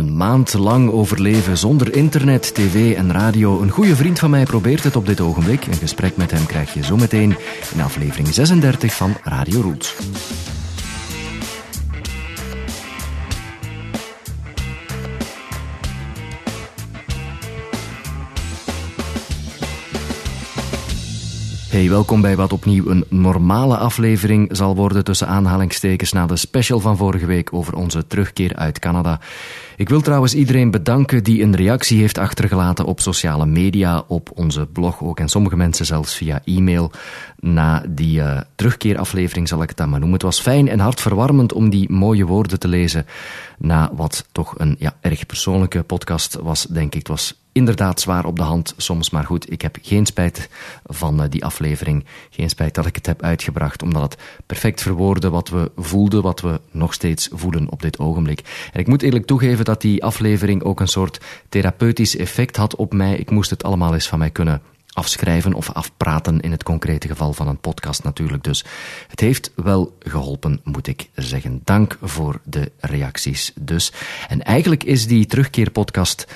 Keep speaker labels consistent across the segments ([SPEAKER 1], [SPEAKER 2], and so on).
[SPEAKER 1] Een maand lang overleven zonder internet, tv en radio. Een goede vriend van mij probeert het op dit ogenblik. Een gesprek met hem krijg je zometeen in aflevering 36 van Radio Roots. Hey, welkom bij wat opnieuw een normale aflevering zal worden tussen aanhalingstekens na de special van vorige week over onze terugkeer uit Canada. Ik wil trouwens iedereen bedanken die een reactie heeft achtergelaten op sociale media, op onze blog ook en sommige mensen zelfs via e-mail na die uh, terugkeeraflevering zal ik het dan maar noemen. Het was fijn en hartverwarmend om die mooie woorden te lezen na wat toch een ja, erg persoonlijke podcast was, denk ik. Het was inderdaad zwaar op de hand soms, maar goed, ik heb geen spijt van uh, die aflevering. Geen spijt dat ik het heb uitgebracht, omdat het perfect verwoordde wat we voelden, wat we nog steeds voelen op dit ogenblik. En ik moet eerlijk toegeven dat die aflevering ook een soort therapeutisch effect had op mij. Ik moest het allemaal eens van mij kunnen afschrijven of afpraten in het concrete geval van een podcast natuurlijk. Dus het heeft wel geholpen, moet ik zeggen. Dank voor de reacties dus. En eigenlijk is die terugkeerpodcast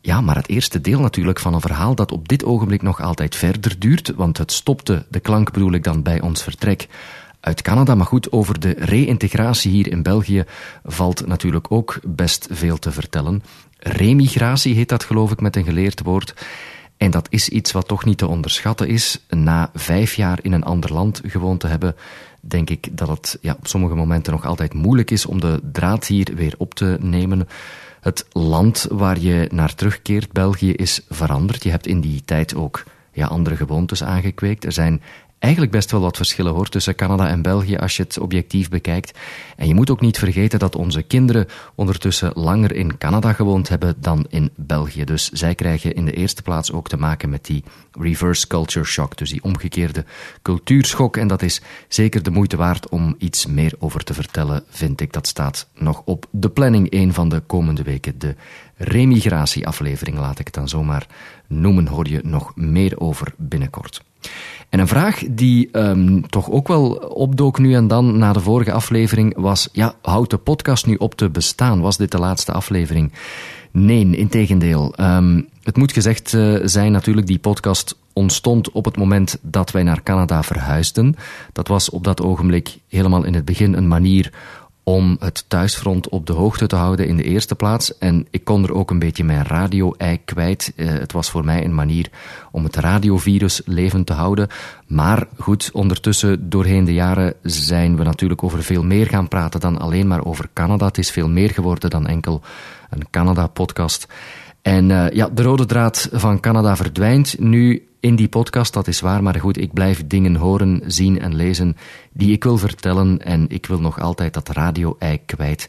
[SPEAKER 1] ja, maar het eerste deel natuurlijk van een verhaal dat op dit ogenblik nog altijd verder duurt, want het stopte, de klank bedoel ik dan, bij ons vertrek uit Canada. Maar goed, over de reïntegratie hier in België valt natuurlijk ook best veel te vertellen. Remigratie heet dat geloof ik met een geleerd woord. En dat is iets wat toch niet te onderschatten is. Na vijf jaar in een ander land gewoond te hebben, denk ik dat het ja, op sommige momenten nog altijd moeilijk is om de draad hier weer op te nemen. Het land waar je naar terugkeert, België, is veranderd. Je hebt in die tijd ook ja, andere gewoontes aangekweekt. Er zijn eigenlijk best wel wat verschillen hoor tussen Canada en België als je het objectief bekijkt. En je moet ook niet vergeten dat onze kinderen ondertussen langer in Canada gewoond hebben dan in België. Dus zij krijgen in de eerste plaats ook te maken met die reverse culture shock, dus die omgekeerde cultuurschok. En dat is zeker de moeite waard om iets meer over te vertellen, vind ik. Dat staat nog op de planning een van de komende weken. De remigratieaflevering, laat ik het dan zomaar noemen, hoor je nog meer over binnenkort. En een vraag die um, toch ook wel opdook nu en dan na de vorige aflevering was: ja, houdt de podcast nu op te bestaan? Was dit de laatste aflevering? Nee, integendeel. Um, het moet gezegd uh, zijn natuurlijk, die podcast ontstond op het moment dat wij naar Canada verhuisden. Dat was op dat ogenblik helemaal in het begin een manier om het thuisfront op de hoogte te houden in de eerste plaats. En ik kon er ook een beetje mijn radio-ei kwijt. Uh, het was voor mij een manier om het radiovirus levend te houden. Maar goed, ondertussen doorheen de jaren zijn we natuurlijk over veel meer gaan praten dan alleen maar over Canada. Het is veel meer geworden dan enkel een Canada-podcast. En uh, ja, de rode draad van Canada verdwijnt nu in die podcast, dat is waar, maar goed, ik blijf dingen horen, zien en lezen die ik wil vertellen en ik wil nog altijd dat radio-ei kwijt,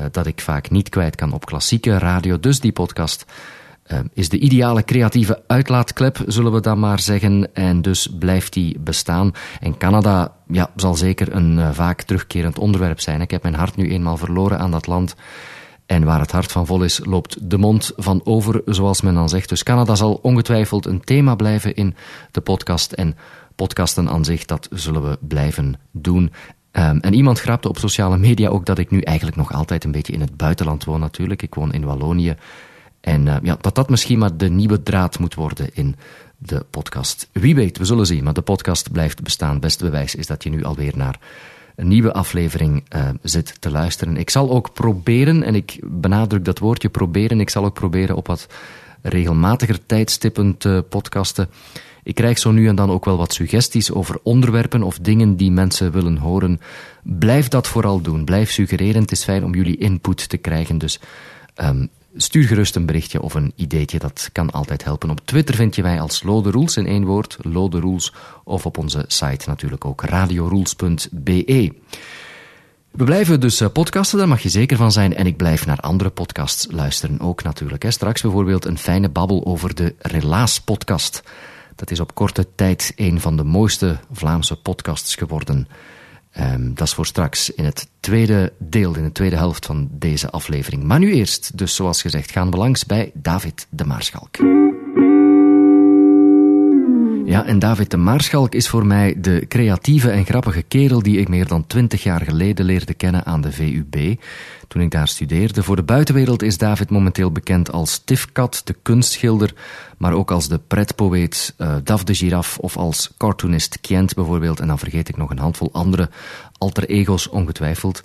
[SPEAKER 1] uh, dat ik vaak niet kwijt kan op klassieke radio. Dus die podcast uh, is de ideale creatieve uitlaatklep, zullen we dan maar zeggen, en dus blijft die bestaan. En Canada ja, zal zeker een vaak terugkerend onderwerp zijn. Ik heb mijn hart nu eenmaal verloren aan dat land. En waar het hart van vol is, loopt de mond van over, zoals men dan zegt. Dus Canada zal ongetwijfeld een thema blijven in de podcast. En podcasten aan zich, dat zullen we blijven doen. Um, en iemand grapte op sociale media ook dat ik nu eigenlijk nog altijd een beetje in het buitenland woon natuurlijk. Ik woon in Wallonië. En uh, ja, dat dat misschien maar de nieuwe draad moet worden in de podcast. Wie weet, we zullen zien. Maar de podcast blijft bestaan. Beste bewijs is dat je nu alweer naar een nieuwe aflevering uh, zit te luisteren. Ik zal ook proberen, en ik benadruk dat woordje proberen, ik zal ook proberen op wat regelmatiger tijdstippen te podcasten. Ik krijg zo nu en dan ook wel wat suggesties over onderwerpen of dingen die mensen willen horen. Blijf dat vooral doen. Blijf suggereren. Het is fijn om jullie input te krijgen. Dus um, Stuur gerust een berichtje of een ideetje, dat kan altijd helpen. Op Twitter vind je mij als Lode Rules in één woord, Lode Rules, of op onze site natuurlijk ook radiorules.be. We blijven dus eh, podcasten, daar mag je zeker van zijn. En ik blijf naar andere podcasts luisteren ook natuurlijk. Straks bijvoorbeeld een fijne babbel over de Relaas-podcast. Dat is op korte tijd een van de mooiste Vlaamse podcasts geworden. Um, dat is voor straks in het tweede deel, in de tweede helft van deze aflevering. Maar nu eerst, dus zoals gezegd, gaan we langs bij David de Maarschalk.
[SPEAKER 2] Ja, en David de Maarschalk is voor mij de creatieve en grappige kerel die ik meer dan twintig jaar geleden leerde kennen aan de VUB, toen ik daar studeerde. Voor de buitenwereld is David momenteel bekend als Tifkat, de kunstschilder, maar ook als de pretpoëet uh, Daf de Giraf of als cartoonist Kent bijvoorbeeld. En dan vergeet ik nog een handvol andere alter ego's ongetwijfeld.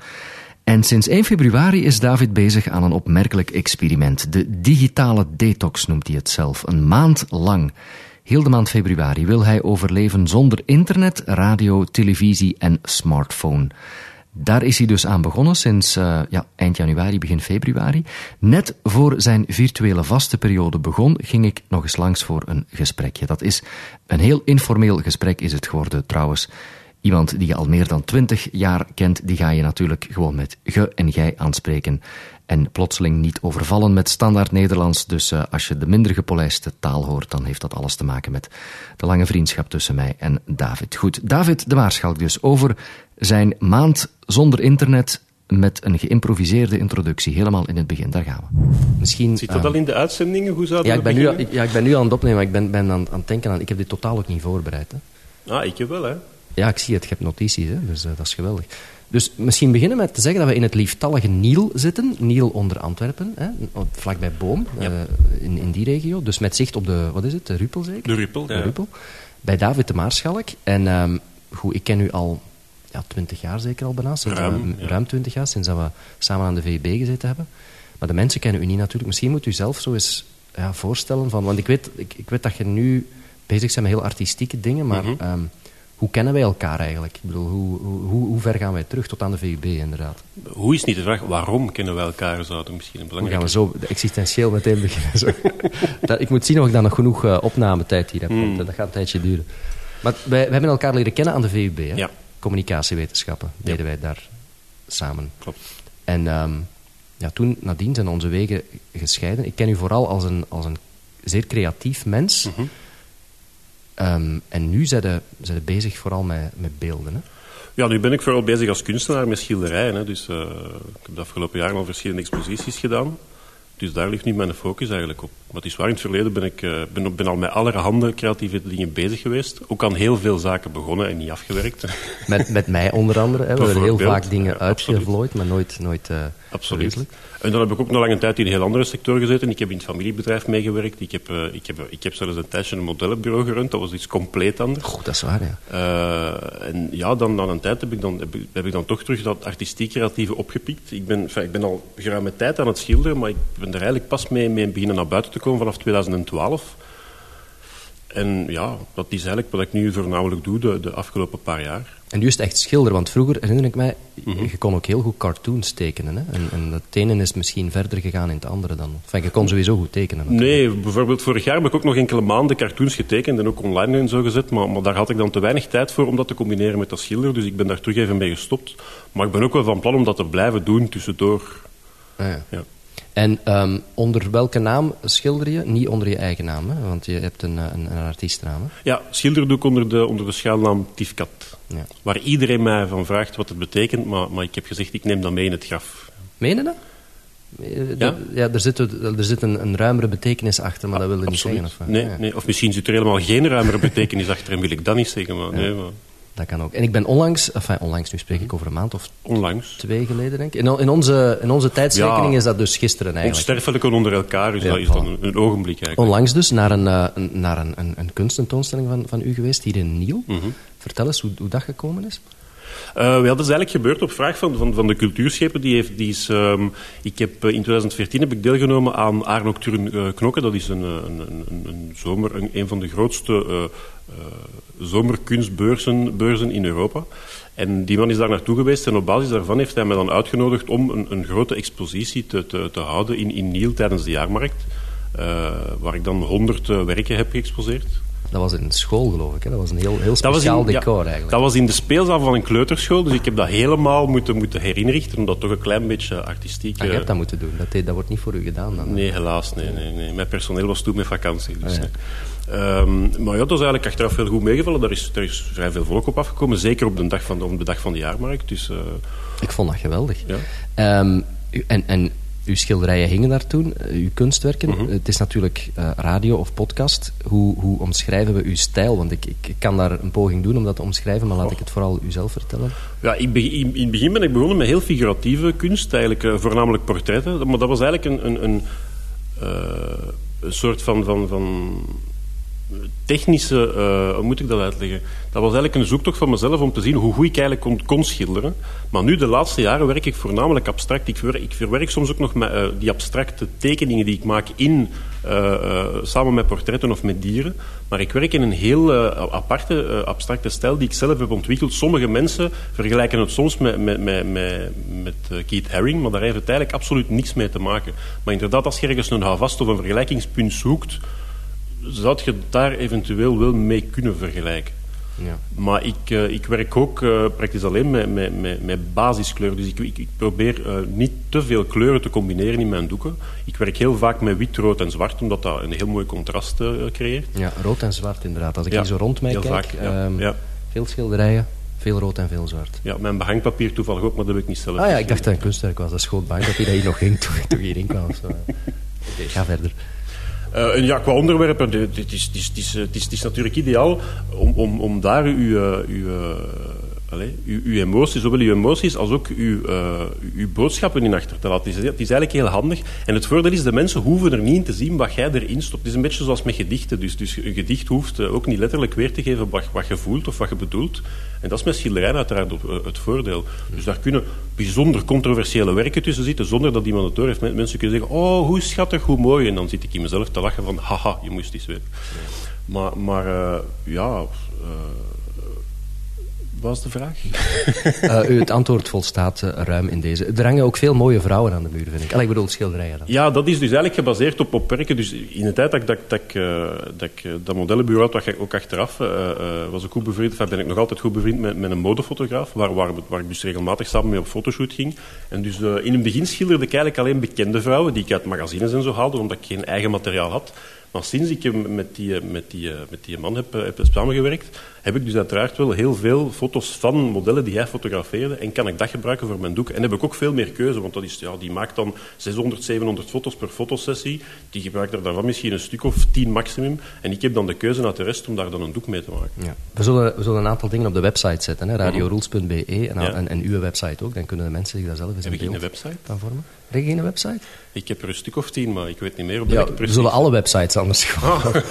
[SPEAKER 2] En sinds 1 februari is David bezig aan een opmerkelijk experiment. De digitale detox noemt hij het zelf. Een maand lang. Heel de maand februari wil hij overleven zonder internet, radio, televisie en smartphone. Daar is hij dus aan begonnen sinds uh, ja, eind januari, begin februari. Net voor zijn virtuele vaste periode begon, ging ik nog eens langs voor een gesprekje. Dat is een heel informeel gesprek is het geworden trouwens. Iemand die je al meer dan twintig jaar kent, die ga je natuurlijk gewoon met ge en gij aanspreken. En plotseling niet overvallen met standaard Nederlands. Dus uh, als je de minder gepolijste taal hoort, dan heeft dat alles te maken met de lange vriendschap tussen mij en David. Goed, David de Maarschalk dus over zijn maand zonder internet met een geïmproviseerde introductie, helemaal in het begin. Daar gaan we.
[SPEAKER 3] Misschien, Zit dat uh, al in de uitzendingen? Hoe zou
[SPEAKER 2] ja, ik ben nu, ik, ja, ik ben nu aan het opnemen, maar ik ben, ben aan, aan het denken aan... Ik heb dit totaal ook niet voorbereid. Hè.
[SPEAKER 3] Ah, ik wel, hè.
[SPEAKER 2] Ja, ik zie het. Je hebt notities, hè? dus uh, dat is geweldig. Dus misschien beginnen met te zeggen dat we in het lieftallige Niel zitten. Niel onder Antwerpen, hè? vlakbij Boom, ja. uh, in, in die regio. Dus met zicht op de, wat is het, de Ruppel zeker?
[SPEAKER 3] De Ruppel,
[SPEAKER 2] de
[SPEAKER 3] ja.
[SPEAKER 2] Ruppel. Bij David de Maarschalk. En um, goed, ik ken u al ja, twintig jaar zeker al bijna. Sinds
[SPEAKER 3] ruim,
[SPEAKER 2] we, ja. ruim twintig jaar, sinds dat we samen aan de VUB gezeten hebben. Maar de mensen kennen u niet natuurlijk. Misschien moet u zelf zo eens ja, voorstellen van... Want ik weet, ik, ik weet dat je nu bezig bent met heel artistieke dingen, maar... Mm -hmm. um, hoe kennen wij elkaar eigenlijk? Ik bedoel, hoe, hoe, hoe, ver gaan wij terug tot aan de VUB inderdaad?
[SPEAKER 3] Hoe is niet de vraag, waarom kennen wij elkaar? Zou misschien een belangrijke...
[SPEAKER 2] Hoe gaan we zo existentieel meteen beginnen? Zo. dat, ik moet zien of ik dan nog genoeg uh, opnametijd hier heb, mm. dat gaat een tijdje duren. Maar wij, we hebben elkaar leren kennen aan de VUB, hè?
[SPEAKER 3] Ja.
[SPEAKER 2] Communicatiewetenschappen deden
[SPEAKER 3] ja.
[SPEAKER 2] wij daar samen.
[SPEAKER 3] Klopt.
[SPEAKER 2] En um, ja, toen, nadien zijn onze wegen gescheiden. Ik ken u vooral als een, als een zeer creatief mens...
[SPEAKER 3] Mm -hmm.
[SPEAKER 2] Um, en nu zijn ze, zijn bezig vooral met, met beelden. Hè?
[SPEAKER 3] Ja, nu ben ik vooral bezig als kunstenaar met schilderijen. Hè. Dus, uh, ik heb de afgelopen jaren al verschillende exposities gedaan. Dus daar ligt nu mijn focus eigenlijk op. Maar het is waar, in het verleden ben ik uh, ben, ben al met allerhande creatieve dingen bezig geweest. Ook aan heel veel zaken begonnen en niet afgewerkt.
[SPEAKER 2] Met, met mij onder andere. Hè. We hebben heel vaak dingen ja, uitgevlooid, maar nooit, nooit uh,
[SPEAKER 3] Absoluut. En dan heb ik ook nog lange tijd in een heel andere sector gezeten. Ik heb in het familiebedrijf meegewerkt. Ik heb, uh, ik heb, ik heb zelfs een tijdje een modellenbureau gerund. Dat was iets compleet anders.
[SPEAKER 2] Goed, dat is waar, ja.
[SPEAKER 3] Uh, en ja, dan na een tijd heb ik, dan, heb, ik, heb ik dan toch terug dat artistiek-creatieve opgepikt. Ik ben, ik ben al geruime tijd aan het schilderen, maar ik ben er eigenlijk pas mee, mee beginnen naar buiten te komen vanaf 2012. En ja, dat is eigenlijk wat ik nu voornamelijk doe de, de afgelopen paar jaar.
[SPEAKER 2] En nu is het echt schilder, want vroeger herinner ik mij, mm -hmm. je kon ook heel goed cartoons tekenen. Hè? En, en het ene is misschien verder gegaan in het andere dan. Enfin, je kon sowieso goed tekenen.
[SPEAKER 3] Natuurlijk. Nee, bijvoorbeeld vorig jaar heb ik ook nog enkele maanden cartoons getekend en ook online en zo gezet. Maar, maar daar had ik dan te weinig tijd voor om dat te combineren met dat schilder. Dus ik ben daar terug even mee gestopt. Maar ik ben ook wel van plan om dat te blijven doen tussendoor.
[SPEAKER 2] Ah, ja. ja. En um, onder welke naam schilder je? Niet onder je eigen naam, hè? want je hebt een, een, een artiestennaam. Hè?
[SPEAKER 3] Ja, schilder doe ik onder de, onder de schuilnaam Tifkat.
[SPEAKER 2] Ja.
[SPEAKER 3] Waar iedereen mij van vraagt wat het betekent, maar, maar ik heb gezegd, ik neem dat mee in het graf.
[SPEAKER 2] Meen je dat? Ja, ja er zit, er zit een, een ruimere betekenis achter, maar dat wil je niet zeggen. Of,
[SPEAKER 3] nee,
[SPEAKER 2] ja.
[SPEAKER 3] nee, of misschien zit er helemaal geen ruimere betekenis achter en wil ik dat niet zeggen. Maar, nee, maar...
[SPEAKER 2] Dat kan ook. En ik ben onlangs, enfin onlangs, nu spreek ik over een maand of
[SPEAKER 3] onlangs.
[SPEAKER 2] twee geleden, denk ik. In, in, onze, in onze tijdsrekening ja, is dat dus gisteren eigenlijk.
[SPEAKER 3] Onsterfelijken onder elkaar is, ja, dat, is dan een, een, ogenblik eigenlijk.
[SPEAKER 2] Onlangs dus naar een, een, naar een, een, een kunstentoonstelling van, van u geweest, hier in Niel.
[SPEAKER 3] Mm -hmm.
[SPEAKER 2] Vertel eens hoe, hoe dat gekomen is.
[SPEAKER 3] Uh, dat is eigenlijk gebeurd op vraag van, van, van de cultuurschepen. Die heeft, die is, um, ik heb, uh, in 2014 heb ik deelgenomen aan Aar uh, Knokken. Dat is een, een, een, een zomer, een, van de grootste zomerkunstbeurzen beurzen in Europa. En die man is daar naartoe geweest en op basis daarvan heeft hij mij dan uitgenodigd om een, een grote expositie te, te, te, houden in, in Niel tijdens de jaarmarkt. waar ik dan honderd werken heb geëxposeerd.
[SPEAKER 2] Dat was in school, geloof ik. Hè? Dat was een heel, heel speciaal
[SPEAKER 3] in,
[SPEAKER 2] decor
[SPEAKER 3] ja,
[SPEAKER 2] eigenlijk.
[SPEAKER 3] Dat was in de speelzaal van een kleuterschool, dus ik heb dat helemaal moeten, moeten herinrichten, omdat toch een klein beetje artistiek...
[SPEAKER 2] Ah, je hebt dat moeten doen, dat, dat wordt niet voor u gedaan dan?
[SPEAKER 3] Nee, helaas. Nee, nee, nee. Mijn personeel was toen met vakantie. Dus, ja. um, maar ja, dat is eigenlijk achteraf heel goed meegevallen. Daar is, er is vrij veel volk op afgekomen, zeker op de dag van de, op de, dag van de jaarmarkt. Dus, uh,
[SPEAKER 2] ik vond dat geweldig.
[SPEAKER 3] Ja.
[SPEAKER 2] Um, en... en uw schilderijen hingen daar toen, uh, uw kunstwerken.
[SPEAKER 3] Mhm.
[SPEAKER 2] Het is natuurlijk uh, radio of podcast. Hoe, hoe omschrijven we uw stijl? Want ik, ik, kan daar een poging doen om dat te omschrijven, maar laat
[SPEAKER 3] Oh.
[SPEAKER 2] ik het vooral u zelf vertellen.
[SPEAKER 3] Ja, ik in, in het begin ben ik begonnen met heel figuratieve kunst, eigenlijk eh, voornamelijk portretten. Maar dat was eigenlijk een, een, een, eh, een soort van, van, van technische, eh, hoe moet ik dat uitleggen? Dat was eigenlijk een zoektocht van mezelf om te zien hoe goed ik eigenlijk kon, schilderen. Maar nu, de laatste jaren, werk ik voornamelijk abstract. Ik verwerk, soms ook nog met, eh, die abstracte tekeningen die ik maak in, eh, samen met portretten of met dieren. Maar ik werk in een heel aparte, abstracte stijl die ik zelf heb ontwikkeld. Sommige mensen vergelijken het soms met, met, met, met, met Keith Haring, maar daar heeft het eigenlijk absoluut niks mee te maken. Maar inderdaad, als je ergens een houvast of een vergelijkingspunt zoekt, zou je daar eventueel wel mee kunnen vergelijken.
[SPEAKER 2] Ja.
[SPEAKER 3] Maar ik, eh, ik werk ook eh, praktisch alleen met, met, met, met basiskleur. Dus ik, ik, ik probeer eh, niet te veel kleuren te combineren in mijn doeken. Ik werk heel vaak met wit, rood en zwart, omdat dat een heel mooi contrast creëert.
[SPEAKER 2] ja, rood en zwart inderdaad. Als ik
[SPEAKER 3] Ja,
[SPEAKER 2] hier zo rond mij
[SPEAKER 3] heel
[SPEAKER 2] kijk,
[SPEAKER 3] vaak, ja.
[SPEAKER 2] ehm,
[SPEAKER 3] Ja.
[SPEAKER 2] veel schilderijen, veel rood en veel zwart.
[SPEAKER 3] Ja, mijn behangpapier toevallig ook, maar dat heb ik niet zelf.
[SPEAKER 2] Ah ja, ik dacht dat een kunstwerk was. Dat is gewoon bang dat hij dat hier nog ging toen ik hierin kwam. Oké, ga verder.
[SPEAKER 3] Eh, en ja, qua onderwerpen, de- het is, is, is, is, natuurlijk ideaal om, om, om daar uw, eh, uw, uw, uw emoties, zowel uw emoties als ook uw, eh, uw boodschappen in achter te laten. Het is, het is eigenlijk heel handig. En het voordeel is, de mensen hoeven er niet in te zien wat jij erin stopt. Het is een beetje zoals met gedichten. Dus, dus een gedicht hoeft eh, ook niet letterlijk weer te geven wat, wat je voelt of wat je bedoelt. En dat is met schilderijen uiteraard eh, het voordeel. Dus daar kunnen bijzonder controversiële werken tussen zitten, zonder dat iemand het door heeft. Men- Mensen kunnen zeggen, oh, hoe schattig, hoe mooi. En dan zit ik in mezelf te lachen van, haha, je moest eens weten. Maar, maar ja... was de vraag?
[SPEAKER 2] Eh, het antwoord volstaat eh, ruim in deze. Er hangen ook veel mooie vrouwen aan de muur, vind ik. Allee, ik bedoel schilderijen dan.
[SPEAKER 3] Ja, dat is dus eigenlijk gebaseerd op, op werken. Dus in de tijd dat, ik- dat, dat, ik, eh, dat ik dat modellenbureau had, wat ik ook achteraf, eh, eh, was ik goed bevriend, enfin, ben ik nog altijd goed bevriend met, met een modefotograaf, waar, waar, waar ik dus regelmatig samen mee op fotoshoot ging. En dus eh, in het begin schilderde ik eigenlijk alleen bekende vrouwen, die ik uit magazines en zo haalde, omdat ik geen eigen materiaal had. Maar sinds ik met die, met die, met die man heb, heb samengewerkt, heb ik dus uiteraard wel heel veel foto's van modellen die hij fotografeerde. En kan ik dat gebruiken voor mijn doek. En heb ik ook veel meer keuze, want dat is, ja, die maakt dan 600, 700 foto's per fotosessie. Die gebruikt er daarvan misschien een stuk of tien maximum. En ik heb dan de keuze uit de rest om daar dan een doek mee te maken.
[SPEAKER 2] Ja. We, zullen, we zullen een aantal dingen op de website zetten, hè, radiorules.be en,
[SPEAKER 3] Ja.
[SPEAKER 2] en, en uw website ook. Dan kunnen de mensen zich daar zelf eens
[SPEAKER 3] Heb
[SPEAKER 2] een
[SPEAKER 3] ik geen
[SPEAKER 2] beeld
[SPEAKER 3] website?
[SPEAKER 2] van vormen. Heb je geen website?
[SPEAKER 3] Ik heb er een stuk of tien, maar ik weet niet meer op
[SPEAKER 2] Ja, we zullen alle websites anders gewoon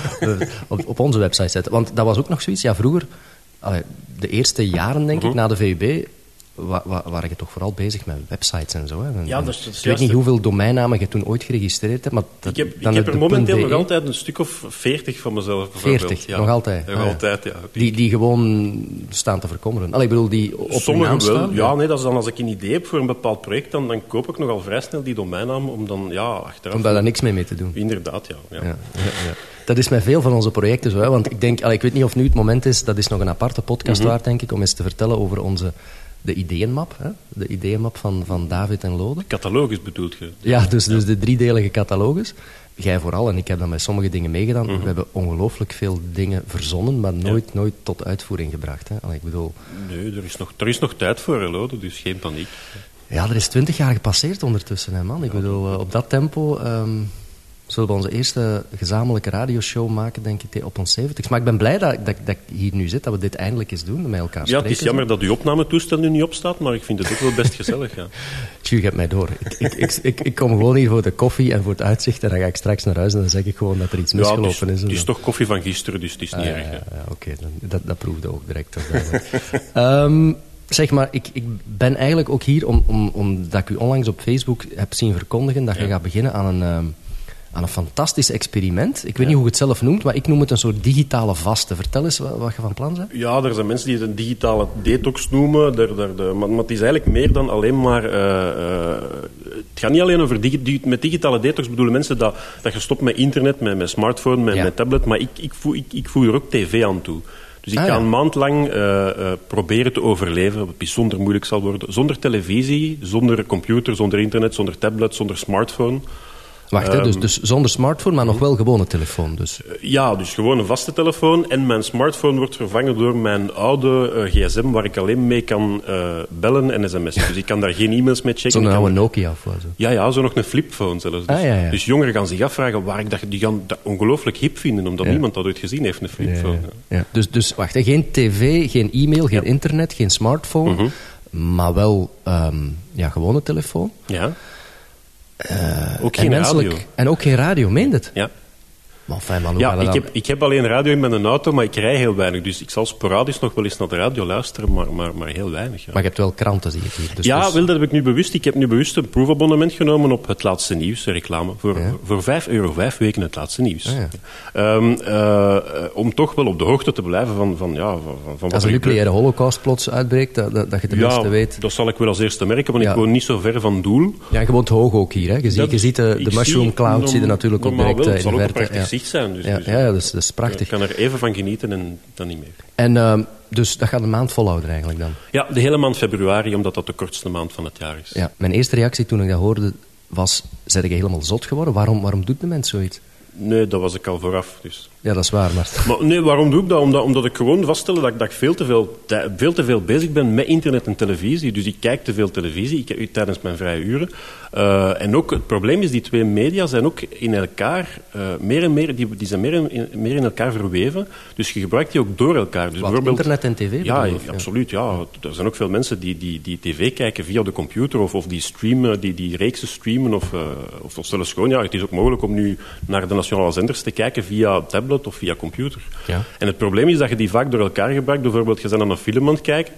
[SPEAKER 2] op, op onze website zetten. Want dat was ook nog zoiets. Ja, vroeger, de eerste jaren denk
[SPEAKER 3] Mhm.
[SPEAKER 2] ik, na de VUB, wa, wa, waren je toch vooral bezig met websites en zo. Hè? En-
[SPEAKER 3] Ja,
[SPEAKER 2] en
[SPEAKER 3] dat is- dat is
[SPEAKER 2] ik weet niet hoeveel domeinnamen je toen ooit geregistreerd hebt. Maar dat,
[SPEAKER 3] Ik heb,
[SPEAKER 2] dan
[SPEAKER 3] ik heb er momenteel
[SPEAKER 2] .be.
[SPEAKER 3] nog altijd een stuk of veertig van mezelf.
[SPEAKER 2] 40,
[SPEAKER 3] Ja.
[SPEAKER 2] nog altijd.
[SPEAKER 3] Nog
[SPEAKER 2] Ah,
[SPEAKER 3] altijd, ja.
[SPEAKER 2] Die, die gewoon staan te verkommeren. Allee, ik bedoel, die op naam
[SPEAKER 3] Sommigen wel.
[SPEAKER 2] staan.
[SPEAKER 3] Ja, nee, dat is dan als ik een idee heb voor een bepaald project, dan, dan koop ik nogal vrij snel die domeinnaam om dan, ja, achteraf...
[SPEAKER 2] Om daar dan niks mee mee te doen.
[SPEAKER 3] Inderdaad, ja. ja.
[SPEAKER 2] Ja, ja, ja. Dat is met veel van onze projecten zo. Hè? Want ik denk, allee, ik weet niet of nu het moment is, dat is nog een aparte podcast
[SPEAKER 3] Mhm.
[SPEAKER 2] waard, denk ik, om eens te vertellen over onze, de ideeënmap. Hè? De ideeënmap van, van David en Lode.
[SPEAKER 3] Catalogus bedoelt je?
[SPEAKER 2] Ja, dus, dus de driedelige catalogus. Jij vooral, en ik heb dan met sommige dingen meegedaan.
[SPEAKER 3] Mhm.
[SPEAKER 2] We hebben ongelooflijk veel dingen verzonnen, maar nooit, nooit tot uitvoering gebracht. Hè? Allee, ik bedoel,
[SPEAKER 3] Nee, er is nog, er is nog tijd voor, hè, Lode, dus geen paniek.
[SPEAKER 2] ja, er is twintig jaar gepasseerd ondertussen, hè, man. Ik bedoel, eh, op dat tempo ehm, zullen we onze eerste gezamenlijke radioshow maken, denk ik, op ons 70 Maar ik ben blij dat, dat, dat ik hier nu zit, dat we dit eindelijk eens doen, met elkaar
[SPEAKER 3] Ja,
[SPEAKER 2] spreken.
[SPEAKER 3] het is jammer dat uw opnametoestel nu niet opstaat, maar ik vind het ook wel best gezellig, ja.
[SPEAKER 2] Tju, je hebt mij door. Ik, ik, ik, ik, kom gewoon hier voor de koffie en voor het uitzicht en dan ga ik straks naar huis en dan zeg ik gewoon dat er iets
[SPEAKER 3] Ja, het is,
[SPEAKER 2] misgelopen is.
[SPEAKER 3] het is toch koffie van gisteren, dus het is niet
[SPEAKER 2] Ah, ja,
[SPEAKER 3] erg.
[SPEAKER 2] ja, ja, oké, dan- dat, dat proefde ook direct. Ehm, zeg maar, ik, ik ben eigenlijk ook hier om, om, omdat ik u onlangs op Facebook heb zien verkondigen dat je
[SPEAKER 3] Ja.
[SPEAKER 2] gaat beginnen aan een, ehm, aan een fantastisch experiment. Ik weet niet hoe je het zelf noemt, maar ik noem het een soort digitale vaste. Vertel eens wat, wat je van plan bent.
[SPEAKER 3] Ja, er zijn mensen die het een digitale detox noemen. Daar, maar, maar het is eigenlijk meer dan alleen maar... eh, eh, het gaat niet alleen over... Digi, di- met digitale detox bedoelen mensen dat, dat je stopt met internet, met, met smartphone, met,
[SPEAKER 2] Ja.
[SPEAKER 3] met tablet. Maar ik, ik, voeg, ik, ik er ook tv aan toe. Dus ik
[SPEAKER 2] Ah,
[SPEAKER 3] ga
[SPEAKER 2] ja.
[SPEAKER 3] een maand lang eh, proberen te overleven, wat bijzonder moeilijk zal worden. Zonder televisie, zonder computer, zonder internet, zonder tablet, zonder smartphone.
[SPEAKER 2] Wacht, hè, dus, dus zonder smartphone, maar nog wel gewone telefoon. Dus.
[SPEAKER 3] Ja, dus gewoon een vaste telefoon. En mijn smartphone wordt vervangen door mijn oude eh, gsm, waar ik alleen mee kan eh, bellen en sms'en. Dus ik kan daar geen e-mails mee checken.
[SPEAKER 2] Zo'n oude Nokia of wat zo.
[SPEAKER 3] Ja, ja, zo nog een flipphone zelfs. Dus,
[SPEAKER 2] Ah, ja, ja.
[SPEAKER 3] dus jongeren gaan zich afvragen waar ik dat, die gaan dat ongelooflijk hip vinden, omdat
[SPEAKER 2] Ja.
[SPEAKER 3] niemand dat ooit gezien heeft, een flipphone.
[SPEAKER 2] Ja. Dus, dus wacht, hè, geen tv, geen e-mail, geen internet, geen smartphone,
[SPEAKER 3] Mhm.
[SPEAKER 2] maar wel ehm, ja, gewone telefoon.
[SPEAKER 3] Ja. Ook
[SPEAKER 2] en
[SPEAKER 3] geen
[SPEAKER 2] menselijk-
[SPEAKER 3] radio.
[SPEAKER 2] En ook geen radio, meent het?
[SPEAKER 3] Ja.
[SPEAKER 2] Maar fijn,
[SPEAKER 3] Ja, ik heb, ik heb alleen radio in mijn auto, maar ik rij heel weinig. Dus ik zal sporadisch nog wel eens naar de radio luisteren, maar, maar, maar heel weinig. Ja,
[SPEAKER 2] Maar je hebt wel kranten, zie ik hier. Dus,
[SPEAKER 3] ja
[SPEAKER 2] dus-
[SPEAKER 3] wel, dat heb ik nu bewust. Ik heb nu bewust een proefabonnement genomen op het laatste nieuws, de reclame. Voor,
[SPEAKER 2] Ja.
[SPEAKER 3] voor 5 euro, vijf weken het laatste nieuws.
[SPEAKER 2] Ah, ja.
[SPEAKER 3] Ehm, eh, om toch wel op de hoogte te blijven van, van, ja, van, van wat
[SPEAKER 2] Als een nucleaire holocaust plots uitbreekt, dat, dat, dat je tenminste
[SPEAKER 3] Ja,
[SPEAKER 2] weet.
[SPEAKER 3] dat zal ik wel als eerste merken, want ik woon niet zo ver van Doel.
[SPEAKER 2] Ja, je woont hoog ook hier. Hè. Je, ziet, je ziet de, de mushroom cloud zie je natuurlijk ook
[SPEAKER 3] normaal
[SPEAKER 2] direct eh, in de verte.
[SPEAKER 3] Zicht zijn. Dus,
[SPEAKER 2] ja,
[SPEAKER 3] dus,
[SPEAKER 2] ja, ja, dat is, dat is prachtig.
[SPEAKER 3] Ik kan er even van genieten en dan niet meer.
[SPEAKER 2] En ehm, dus dat gaat een maand volhouden eigenlijk dan.
[SPEAKER 3] Ja, de hele maand februari, omdat dat de kortste maand van het jaar is.
[SPEAKER 2] Ja, mijn eerste reactie toen ik dat hoorde was, zijn je helemaal zot geworden? Waarom, waarom doet de mens zoiets?
[SPEAKER 3] Nee, dat was ik al vooraf. Dus.
[SPEAKER 2] Ja, dat is waar, maar...
[SPEAKER 3] Maar nee, waarom doe ik dat? Omdat, omdat ik gewoon vaststelde dat, ik- dat ik veel te, veel, veel te veel bezig ben met internet en televisie. Dus ik kijk te veel televisie ik, tijdens mijn vrije uren. Eh, en ook het probleem is, die twee media zijn ook in elkaar, eh, meer en meer, die, die zijn meer in, meer in elkaar verweven. Dus je gebruikt die ook door elkaar. Dus
[SPEAKER 2] Wat,
[SPEAKER 3] bijvoorbeeld,
[SPEAKER 2] internet en tv
[SPEAKER 3] Ja,
[SPEAKER 2] bedoel? Ja.
[SPEAKER 3] absoluut. Ja. Er zijn ook veel mensen die, die, die tv kijken via de computer of, of die streamen, die, die reeksen streamen. Of, eh, of, of zelfs gewoon, ja, het is ook mogelijk om nu naar de nationale zenders te kijken via tablet of via computer.
[SPEAKER 2] Ja.
[SPEAKER 3] En het probleem is dat je die vaak door elkaar gebruikt. Bijvoorbeeld, je bent aan een film aan het kijken.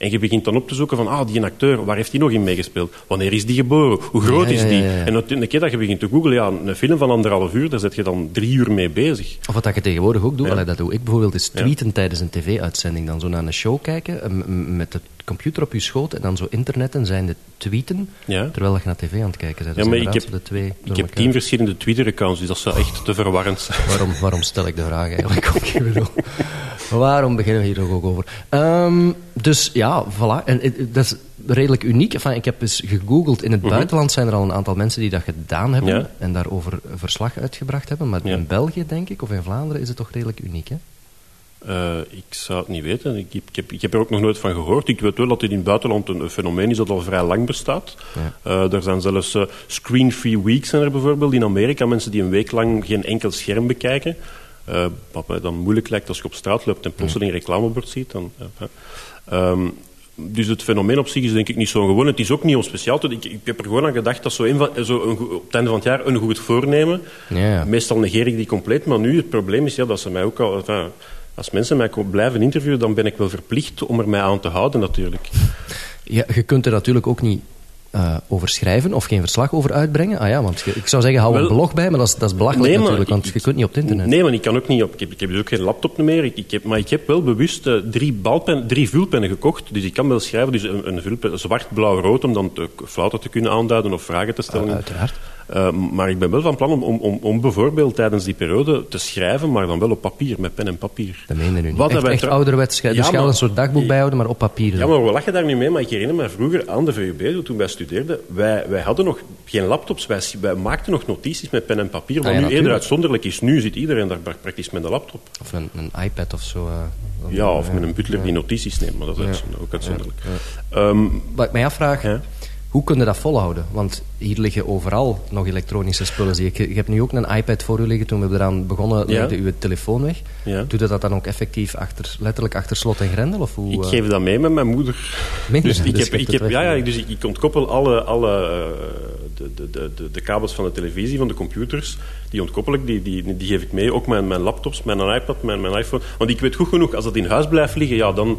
[SPEAKER 3] En je begint dan op te zoeken van, ah, die acteur, waar heeft die nog in meegespeeld? Wanneer is die geboren? Hoe groot
[SPEAKER 2] Ja,
[SPEAKER 3] is die?
[SPEAKER 2] ja, ja.
[SPEAKER 3] En een keer dat je begint te googlen, ja, een film van anderhalf uur, daar zit je dan drie uur mee bezig.
[SPEAKER 2] Of wat dat je tegenwoordig ook doet, dat doe ik bijvoorbeeld, is tweeten tijdens een tv-uitzending. Dan zo naar een show kijken, met de computer op je schoot en dan zo internetten zijn de tweeten,
[SPEAKER 3] Ja.
[SPEAKER 2] terwijl je naar tv aan het kijken bent.
[SPEAKER 3] Ja, maar ik heb,
[SPEAKER 2] de twee
[SPEAKER 3] ik heb tien verschillende Twitter-accounts, dus dat zou echt te verwarrend zijn.
[SPEAKER 2] Waarom, waarom stel ik de vraag eigenlijk? Ik bedoel, waarom beginnen we hier ook over? Ehm, dus ja, voilà. En eh, dat is redelijk uniek. Enfin, ik heb eens gegoogeld. In het buitenland zijn er al een aantal mensen die dat gedaan hebben
[SPEAKER 3] Mhm. Ja.
[SPEAKER 2] en daarover verslag uitgebracht hebben. Maar in België, denk ik, of in Vlaanderen, is het toch redelijk uniek, hè?
[SPEAKER 3] Eh, ik zou het niet weten. Ik, heb- ik, heb, ik heb er ook nog nooit van gehoord. Ik weet wel dat dit in het buitenland een, een fenomeen is dat al vrij lang bestaat. Eh, er zijn zelfs eh, screen-free weeks zijn er bijvoorbeeld in Amerika. Mensen die een week lang geen enkel scherm bekijken. Wat mij dan moeilijk lijkt als je op straat loopt en plotseling een reclamebord ziet. Dan, eh, eh. Ehm, dus het fenomeen op zich is denk ik niet zo gewoon. Het is ook niet om speciaal. Ik, ik heb er gewoon aan gedacht dat zo, een zo een, op het einde van het jaar een goed voornemen.
[SPEAKER 2] Ja.
[SPEAKER 3] Meestal negeer ik die compleet, maar nu het probleem is ja, dat ze mij ook al... enfin, als mensen mij blijven interviewen, dan ben ik wel verplicht om er mij aan te houden natuurlijk.
[SPEAKER 2] Ja, je kunt er natuurlijk ook niet eh, over schrijven of geen verslag over uitbrengen. Ah ja, want ik zou zeggen, hou
[SPEAKER 3] Wel-
[SPEAKER 2] een blog bij, maar dat is, dat is belachelijk
[SPEAKER 3] Nee,
[SPEAKER 2] natuurlijk, want
[SPEAKER 3] ik-
[SPEAKER 2] je kunt niet op het internet.
[SPEAKER 3] Nee, maar ik kan ook niet op. Ik heb, ik heb dus ook geen laptop meer. Ik, ik heb, maar ik heb wel bewust eh, drie, balpen, drie vulpennen gekocht. Dus ik kan wel schrijven. Dus een, een vulpen, zwart, blauw, rood, om dan te, te kunnen aanduiden of vragen te stellen.
[SPEAKER 2] Ah, uiteraard.
[SPEAKER 3] Eh, maar ik ben wel van plan om, om, om, bijvoorbeeld tijdens die periode te schrijven, maar dan wel op papier, met pen en papier.
[SPEAKER 2] Dat meende nu niet.
[SPEAKER 3] Wat
[SPEAKER 2] echt, echt ouderwets schrijven.
[SPEAKER 3] Ja,
[SPEAKER 2] dus je
[SPEAKER 3] maar-
[SPEAKER 2] een soort dagboek bijhouden, maar op papier.
[SPEAKER 3] Ja, maar we lachen daar nu mee, maar ik herinner me vroeger aan de VUB, toen wij studeerden, wij, wij hadden nog geen laptops, wij, wij maakten nog notities met pen en papier, wat
[SPEAKER 2] Ah, ja,
[SPEAKER 3] nu
[SPEAKER 2] natuurlijk.
[SPEAKER 3] eerder uitzonderlijk is. Nu zit iedereen daar pra- praktisch met een laptop.
[SPEAKER 2] Of een, een iPad of zo. eh,
[SPEAKER 3] Ja, of met een butler die notities neemt, maar dat is ook uitzonderlijk. Ehm,
[SPEAKER 2] Wat ik mij afvraag,
[SPEAKER 3] Ja.
[SPEAKER 2] Hoe kun je dat volhouden? Want hier liggen overal nog elektronische spullen. Zie ik. Je hebt nu ook een iPad voor u liggen. Toen we eraan begonnen,
[SPEAKER 3] Ja.
[SPEAKER 2] legde u uw telefoon weg.
[SPEAKER 3] Ja.
[SPEAKER 2] Doet u dat dan ook effectief achter, letterlijk achter slot en grendel? Of hoe,
[SPEAKER 3] ik
[SPEAKER 2] eh,
[SPEAKER 3] geef dat mee met mijn moeder.
[SPEAKER 2] Je
[SPEAKER 3] Dus ik
[SPEAKER 2] Dus
[SPEAKER 3] heb,
[SPEAKER 2] je
[SPEAKER 3] ik heb, ja, ja, dus ik, ik ontkoppel alle, alle eh, de, de, de, de, de kabels van de televisie, van de computers. Die ontkoppel ik, die, die, die geef ik mee. Ook mijn, mijn laptops, mijn iPad, mijn, mijn iPhone. Want ik weet goed genoeg, als dat in huis blijft liggen, ja, dan...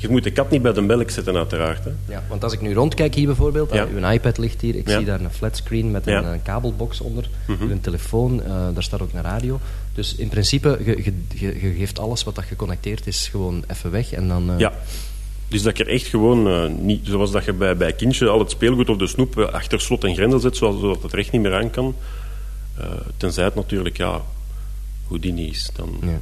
[SPEAKER 3] Je moet de kat niet bij de melk zetten, uiteraard. Hè.
[SPEAKER 2] Ja, want als ik nu rondkijk hier bijvoorbeeld,
[SPEAKER 3] Ja.
[SPEAKER 2] uw iPad ligt hier, ik
[SPEAKER 3] Ja.
[SPEAKER 2] zie daar een flatscreen met een, een kabelbox onder, een telefoon, eh, daar staat ook een radio. Dus in principe, je, je, je, je geeft alles wat dat geconnecteerd is gewoon even weg en dan... eh,
[SPEAKER 3] Ja. Dus dat er echt gewoon, eh, niet, zoals dat je bij, bij kindje al het speelgoed of de snoep eh, achter slot en grendel zet, zoals, zodat het er echt niet meer aan kan. Eh, tenzij het natuurlijk, ja, Houdini is. Dan...
[SPEAKER 2] Ja.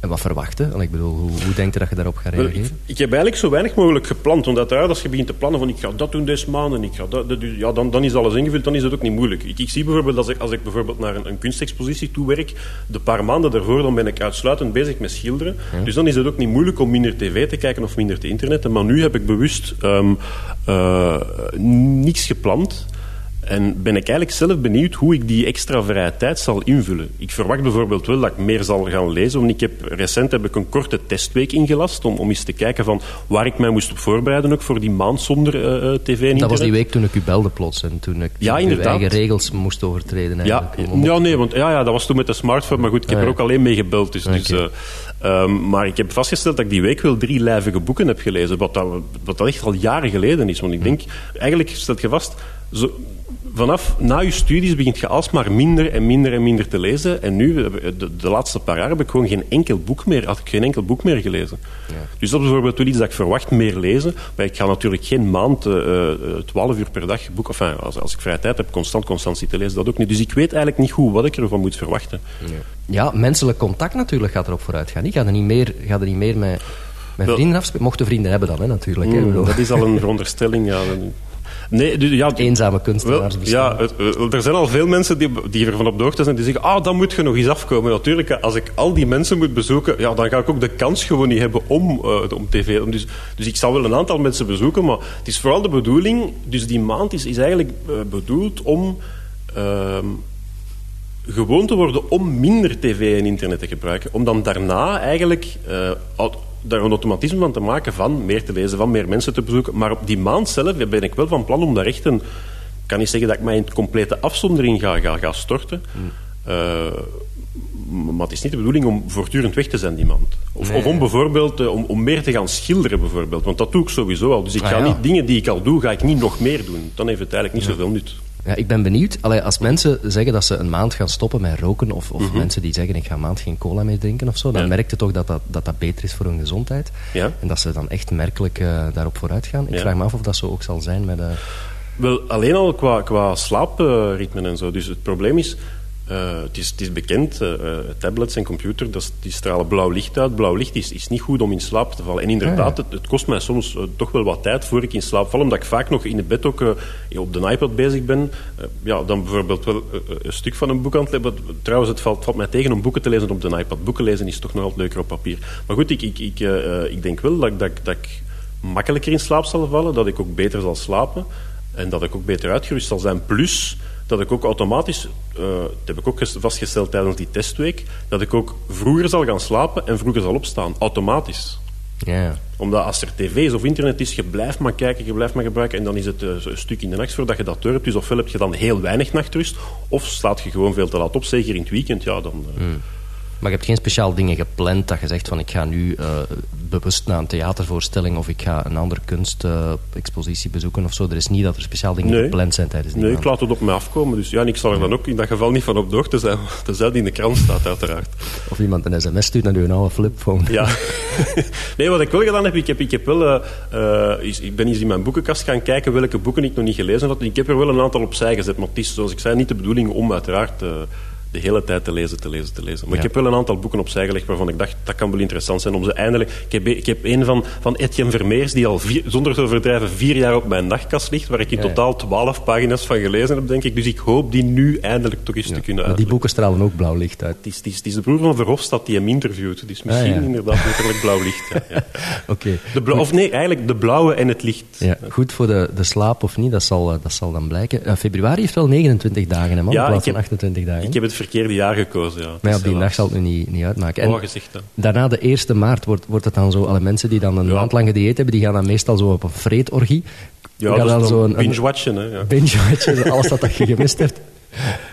[SPEAKER 2] En wat verwachten? Ik bedoel, hoe, hoe denk je dat je daarop gaat reageren? Ik,
[SPEAKER 3] ik, heb eigenlijk zo weinig mogelijk gepland. Want uiteraard, als je begint te plannen van ik ga dat doen deze maand en ik ga dat, ja, dan, dan is alles ingevuld, dan is het ook niet moeilijk. Ik, ik zie bijvoorbeeld, als ik, als ik bijvoorbeeld naar een, een kunstexpositie toewerk, de paar maanden daarvoor dan ben ik uitsluitend bezig met schilderen. Dus dan is het ook niet moeilijk om minder tv te kijken of minder te internetten. Maar nu heb ik bewust um, uh, niks gepland. En ben ik eigenlijk zelf benieuwd hoe ik die extra vrije tijd zal invullen. Ik verwacht bijvoorbeeld wel dat ik meer zal gaan lezen. Want ik heb, recent heb ik een korte testweek ingelast om, om eens te kijken van waar ik mij moest op voorbereiden ook voor die maand zonder uh, tv en internet.
[SPEAKER 2] Dat was die week toen ik u belde plots en toen ik ja, uw eigen regels moest overtreden.
[SPEAKER 3] Ja, ja, nee, want ja, ja, dat was toen met de smartphone. Maar goed, ik heb ah, er ook alleen mee gebeld. Dus, dus uh, um, maar ik heb vastgesteld dat ik die week wel drie lijvige boeken heb gelezen. Wat dat, wat dat echt al jaren geleden is. Want ik denk, eigenlijk stelt je vast... Zo, vanaf na je studies begint je alsmaar minder en minder en minder te lezen. En nu, de, de, laatste paar jaar, heb ik gewoon geen enkel boek meer, had ik geen enkel boek meer gelezen. Ja. Dus dat is bijvoorbeeld wel iets dat ik verwacht, meer lezen. Maar ik ga natuurlijk geen maand, uh, 12 uur per dag boek, enfin, als, als ik vrije tijd heb, constant, constant zitten lezen, dat ook niet. Dus ik weet eigenlijk niet goed wat ik ervan moet verwachten.
[SPEAKER 2] Ja, ja menselijk contact natuurlijk gaat erop vooruit gaan. Ik ga er niet meer, ga er niet meer met... Met vrienden afspelen. Mochten vrienden hebben dan, hè, natuurlijk.
[SPEAKER 3] Mm, dat is al een veronderstelling, ja.
[SPEAKER 2] Nee, dus, ja, Eenzame kunstenaars
[SPEAKER 3] Ja, er zijn al veel mensen die, die ervan op de hoogte zijn. Die zeggen, ah, dan moet je nog eens afkomen. Natuurlijk, als ik al die mensen moet bezoeken, ja, dan ga ik ook de kans gewoon niet hebben om, uh, om tv... Dus, dus ik zal wel een aantal mensen bezoeken, maar het is vooral de bedoeling... Dus die maand is, is eigenlijk uh, bedoeld om... Uh, gewoon te worden om minder tv en internet te gebruiken. Om dan daarna eigenlijk uh, daar een automatisme van te maken van meer te lezen, van meer mensen te bezoeken. Maar op die maand zelf ben ik wel van plan om daar echt een... Ik kan niet zeggen dat ik mij in complete afzondering ga, ga, ga storten. Hmm. Uh, maar het is niet de bedoeling om voortdurend weg te zijn, die maand. Of, of om bijvoorbeeld uh, om, om, meer te gaan schilderen, bijvoorbeeld. Want dat doe ik sowieso al. Dus ik ah, ga niet dingen die ik al doe, ga ik niet nog meer doen. Dan heeft het eigenlijk niet zoveel nut.
[SPEAKER 2] Ja, ik ben benieuwd. Allee, als mensen zeggen dat ze een maand gaan stoppen met roken, of, of mhm. mensen die zeggen ik ga een maand geen cola meer drinken of zo, dan ja. merk je toch dat dat, dat dat beter is voor hun gezondheid. Ja. En dat ze dan echt merkelijk uh, daarop vooruit gaan. Ik vraag me af of dat zo ook zal zijn met... Uh...
[SPEAKER 3] Wel, alleen al qua, qua slaapritmen en zo. Dus het probleem is, uh, het, is, het, is, bekend, uh, tablets en computers dat, die stralen blauw licht uit. Blauw licht is, is niet goed om in slaap te vallen. En inderdaad, ah, het, het, kost mij soms toch wel wat tijd voor ik in slaap val, omdat ik vaak nog in het bed ook op de iPad bezig ben. ja, dan bijvoorbeeld wel een stuk van een boek aan het lezen. Trouwens, het valt, valt, mij tegen om boeken te lezen op de iPad. Boeken lezen is toch nog altijd leuker op papier. Maar goed, ik, ik, ik, ik denk wel dat, dat, dat ik makkelijker in slaap zal vallen, dat ik ook beter zal slapen en dat ik ook beter uitgerust zal zijn. Plus dat ik ook automatisch, uh, dat heb ik ook vastgesteld tijdens die testweek, dat ik ook vroeger zal gaan slapen en vroeger zal opstaan. Automatisch. Ja. Omdat als er tv is of internet is, je blijft maar kijken, je blijft maar gebruiken en dan is het uh, een stuk in de nacht voordat je dat hebt. Dus ofwel heb je dan heel weinig nachtrust, of slaat je gewoon veel te laat op, zeker in het weekend. Ja, dan, uh,
[SPEAKER 2] maar je hebt geen speciaal dingen gepland dat je zegt van ik ga nu uh, bewust naar een theatervoorstelling of ik ga een andere kunstexpositie uh, bezoeken of zo. Er is niet dat er speciaal dingen gepland zijn tijdens die
[SPEAKER 3] Nee, ik laat het op mij afkomen. Dus ja, en ik zal er dan ook in dat geval niet van op de hoogte zijn. Tenzij die in de krant staat, uiteraard.
[SPEAKER 2] Of iemand een sms stuurt naar uw oude flipphone.
[SPEAKER 3] Ja. nee, wat ik wel gedaan heb, ik heb, ik heb wel... Uh, is, ik ben eens in mijn boekenkast gaan kijken welke boeken ik nog niet gelezen had. Ik heb er wel een aantal opzij gezet, maar het is, zoals ik zei, niet de bedoeling om uiteraard de hele tijd te lezen, te lezen, te lezen. Maar ik heb wel een aantal boeken opzij gelegd waarvan ik dacht, dat kan wel interessant zijn om ze eindelijk... Ik heb, ik heb een van, van Etienne Vermeers, die al vier, zonder te overdrijven vier jaar op mijn nachtkast ligt, waar ik in totaal twaalf pagina's van gelezen heb, denk ik. Dus ik hoop die nu eindelijk toch eens te kunnen uitleggen.
[SPEAKER 2] die boeken stralen ook blauw licht uit.
[SPEAKER 3] Het is, het is, het is de broer van Verhofstadt die hem interviewt. Dus misschien ah, inderdaad letterlijk blauw licht.
[SPEAKER 2] Oké.
[SPEAKER 3] Of nee, eigenlijk de blauwe en het licht.
[SPEAKER 2] Ja, goed voor de, de slaap of niet, dat zal, eh, dat zal dan blijken. Uh, februari heeft wel 29 dagen, hè, man, in plaats van 28 dagen.
[SPEAKER 3] Ik heb het verkeerde jaar gekozen ja.
[SPEAKER 2] Maar op die dag zal het nu niet, niet uitmaken.
[SPEAKER 3] En
[SPEAKER 2] daarna de 1 maart wordt, wordt het dan zo, alle mensen die dan een maand lang gedieet hebben, die gaan dan meestal zo op een vreedorgie.
[SPEAKER 3] Ja, dat dan zo een, binge-watchen. Ja.
[SPEAKER 2] Binge-watchen, alles wat je gemist hebt.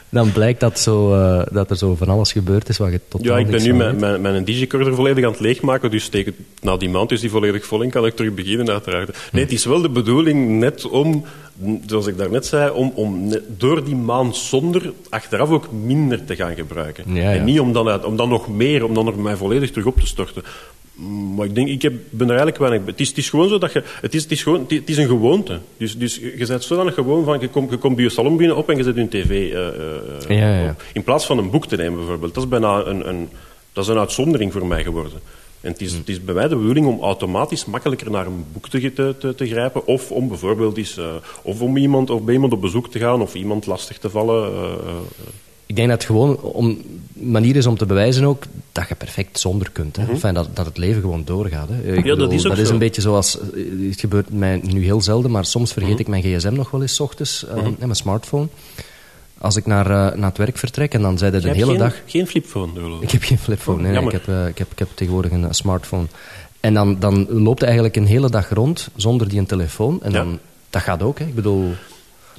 [SPEAKER 2] Dan blijkt dat, zo, uh, dat er zo van alles gebeurd is wat je tot
[SPEAKER 3] Ja, ik ben nu mijn, mijn, mijn digicorder volledig aan het leegmaken, dus tegen, na die maand is die volledig vol en kan ik terug beginnen uiteraard. Nee, het is wel de bedoeling net om zoals ik daarnet zei, om, om door die maand zonder achteraf ook minder te gaan gebruiken. En niet om dan, om dan nog meer, om dan nog mij volledig terug op te storten. Maar ik denk, ik heb, ben er eigenlijk weinig... Het is, het is gewoon zo dat je... Het is, het is, gewoon, het is een gewoonte. Dus, dus je zet zodanig gewoon van... Je komt, je komt bij je salon binnen op en je zet je tv uh, uh, ja, ja. In plaats van een boek te nemen bijvoorbeeld. Dat is bijna een... een Dat is een uitzondering voor mij geworden. En het is, het is bij mij de bedoeling om automatisch makkelijker naar een boek te, te, te grijpen. Of om bijvoorbeeld eens, uh, of om iemand, of bij iemand op bezoek te gaan of iemand lastig te vallen. Uh,
[SPEAKER 2] ik denk dat het gewoon een manier is om te bewijzen ook dat je perfect zonder kunt. Hè? Mm -hmm. dat, dat het leven gewoon doorgaat. Hè?
[SPEAKER 3] ja, bedoel, dat is,
[SPEAKER 2] dat
[SPEAKER 3] is
[SPEAKER 2] een beetje zoals... Het gebeurt mij nu heel zelden, maar soms vergeet mm -hmm. ik mijn gsm nog wel eens s ochtends. Uh, mm -hmm. en mijn smartphone als ik naar, uh, naar het werk vertrek en dan zei hij de hele
[SPEAKER 3] geen,
[SPEAKER 2] dag...
[SPEAKER 3] geen flipphone?
[SPEAKER 2] Ik heb geen flipphone, nee, nee ik, heb, uh, ik, heb, ik heb tegenwoordig een smartphone. En dan, dan loopt hij eigenlijk een hele dag rond zonder die een telefoon. En dan, dat gaat ook, hè. ik bedoel...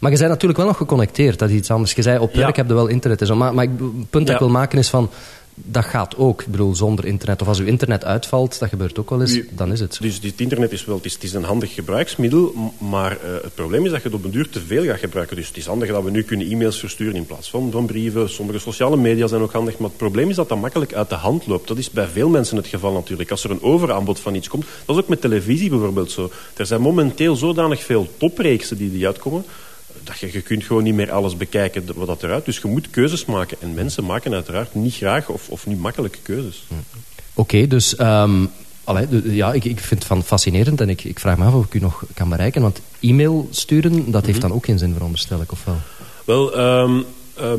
[SPEAKER 2] Maar je bent natuurlijk wel nog geconnecteerd, dat is iets anders. Je zei, op werk ja. heb je wel internet. En zo. Maar, maar het punt dat ik wil maken is van dat gaat ook. Ik bedoel, zonder internet. Of als uw internet uitvalt, dat gebeurt ook wel eens, dan is het.
[SPEAKER 3] Dus dit internet is wel, het is, het is een handig gebruiksmiddel, maar uh, het probleem is dat je het op een duur te veel gaat gebruiken. Dus het is handig dat we nu kunnen e-mails versturen in plaats van, van brieven. Sommige sociale media zijn ook handig, maar het probleem is dat dat makkelijk uit de hand loopt. Dat is bij veel mensen het geval natuurlijk. Als er een overaanbod van iets komt, dat is ook met televisie bijvoorbeeld zo. Er zijn momenteel zodanig veel topreeksen die, die uitkomen, dat je, je kunt gewoon niet meer alles bekijken wat dat eruit. Dus je moet keuzes maken. En mensen maken uiteraard niet graag of, of niet makkelijke keuzes.
[SPEAKER 2] Oké, okay, dus... Um, allee, ja, ik, ik vind het van fascinerend en ik, ik vraag me af of ik u nog kan bereiken. Want e-mail sturen, dat mm -hmm. heeft dan ook geen zin, veronderstel ik, of wel?
[SPEAKER 3] Wel, um, Uh,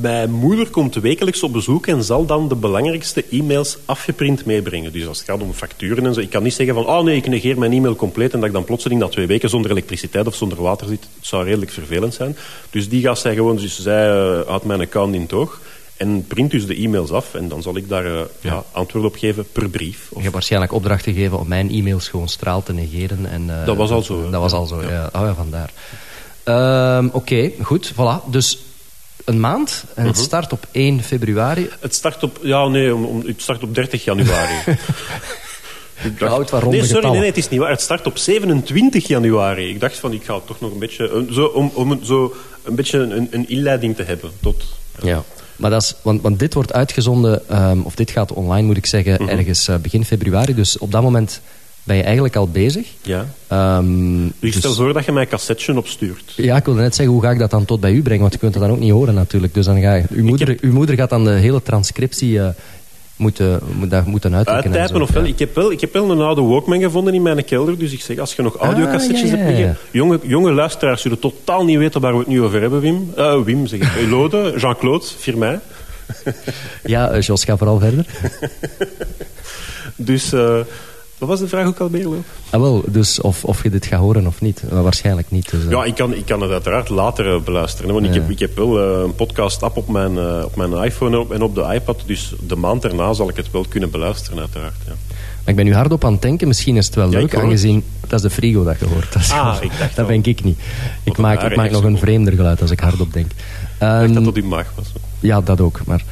[SPEAKER 3] mijn moeder komt wekelijks op bezoek en zal dan de belangrijkste e-mails afgeprint meebrengen. Dus als het gaat om facturen en zo. Ik kan niet zeggen van, oh nee, ik negeer mijn e-mail compleet en dat ik dan plotseling na twee weken zonder elektriciteit of zonder water zit. Het zou redelijk vervelend zijn. Dus die gaat zij gewoon, dus zij uh, houdt mijn account in toog. En print dus de e-mails af en dan zal ik daar uh, ja. ja, antwoord op geven per brief.
[SPEAKER 2] Of... Je hebt waarschijnlijk opdracht gegeven om mijn e-mails gewoon straal te negeren. En, uh,
[SPEAKER 3] dat was al zo.
[SPEAKER 2] Dat, dat was al zo, ja. ja. Oh ja, vandaar. Oké, okay, goed, voilà. Dus een maand en het start op 1 februari.
[SPEAKER 3] Het start op, ja nee, om, om, het start op 30 januari.
[SPEAKER 2] ik dacht,
[SPEAKER 3] nee, sorry, nee, nee, het is niet waar. Het start op 27 januari. Ik dacht van, ik ga toch nog een beetje, zo, om, om zo een beetje een, een inleiding te hebben tot...
[SPEAKER 2] Ja. ja. Maar dat is, want, want dit wordt uitgezonden, um, of dit gaat online moet ik zeggen, mm -hmm. ergens uh, begin februari. Dus op dat moment ben je eigenlijk al bezig.
[SPEAKER 3] Ja.
[SPEAKER 2] Um,
[SPEAKER 3] dus stel voor dat je mij een cassetje opstuurt.
[SPEAKER 2] Ja, ik wilde net zeggen, hoe ga ik dat dan tot bij u brengen? Want je kunt het dan ook niet horen natuurlijk. Dus dan ga je, uw, moeder, heb... uw moeder gaat dan de hele transcriptie uh, moeten, moet, moeten uittekenen.
[SPEAKER 3] Uittypen of wel. Ik heb wel. Ik heb wel een oude Walkman gevonden in mijn kelder. Dus ik zeg, als je nog audiocassetjes ah, ja, ja, ja. hebt liggen... Jonge, jonge luisteraars zullen totaal niet weten waar we het nu over hebben, Wim. Uh, Wim, zeg ik. Lode, Jean-Claude, Firmin.
[SPEAKER 2] ja, Jos, ga vooral verder.
[SPEAKER 3] dus... Uh, wat was de vraag ook alweer, Leo?
[SPEAKER 2] Ah, wel, dus of, of je dit gaat horen of niet. Maar waarschijnlijk niet. Dus, uh...
[SPEAKER 3] Ja, ik kan, ik kan het uiteraard later uh, beluisteren. Want ja. ik, heb, ik heb wel uh, een podcast-app op mijn, op mijn iPhone en op de iPad. Dus de maand erna zal ik het wel kunnen beluisteren, uiteraard. Ja.
[SPEAKER 2] Maar ik ben nu hardop aan het denken. Misschien is het wel ja, leuk, aangezien... Dat is de frigo dat je hoort. Dat,
[SPEAKER 3] ah, ik dacht
[SPEAKER 2] dat ben ik niet. Ik maak, ik maak nog een vreemder geluid als ik hardop denk.
[SPEAKER 3] Um, ik dacht dat dat die maag was.
[SPEAKER 2] Ja, dat ook. Maar...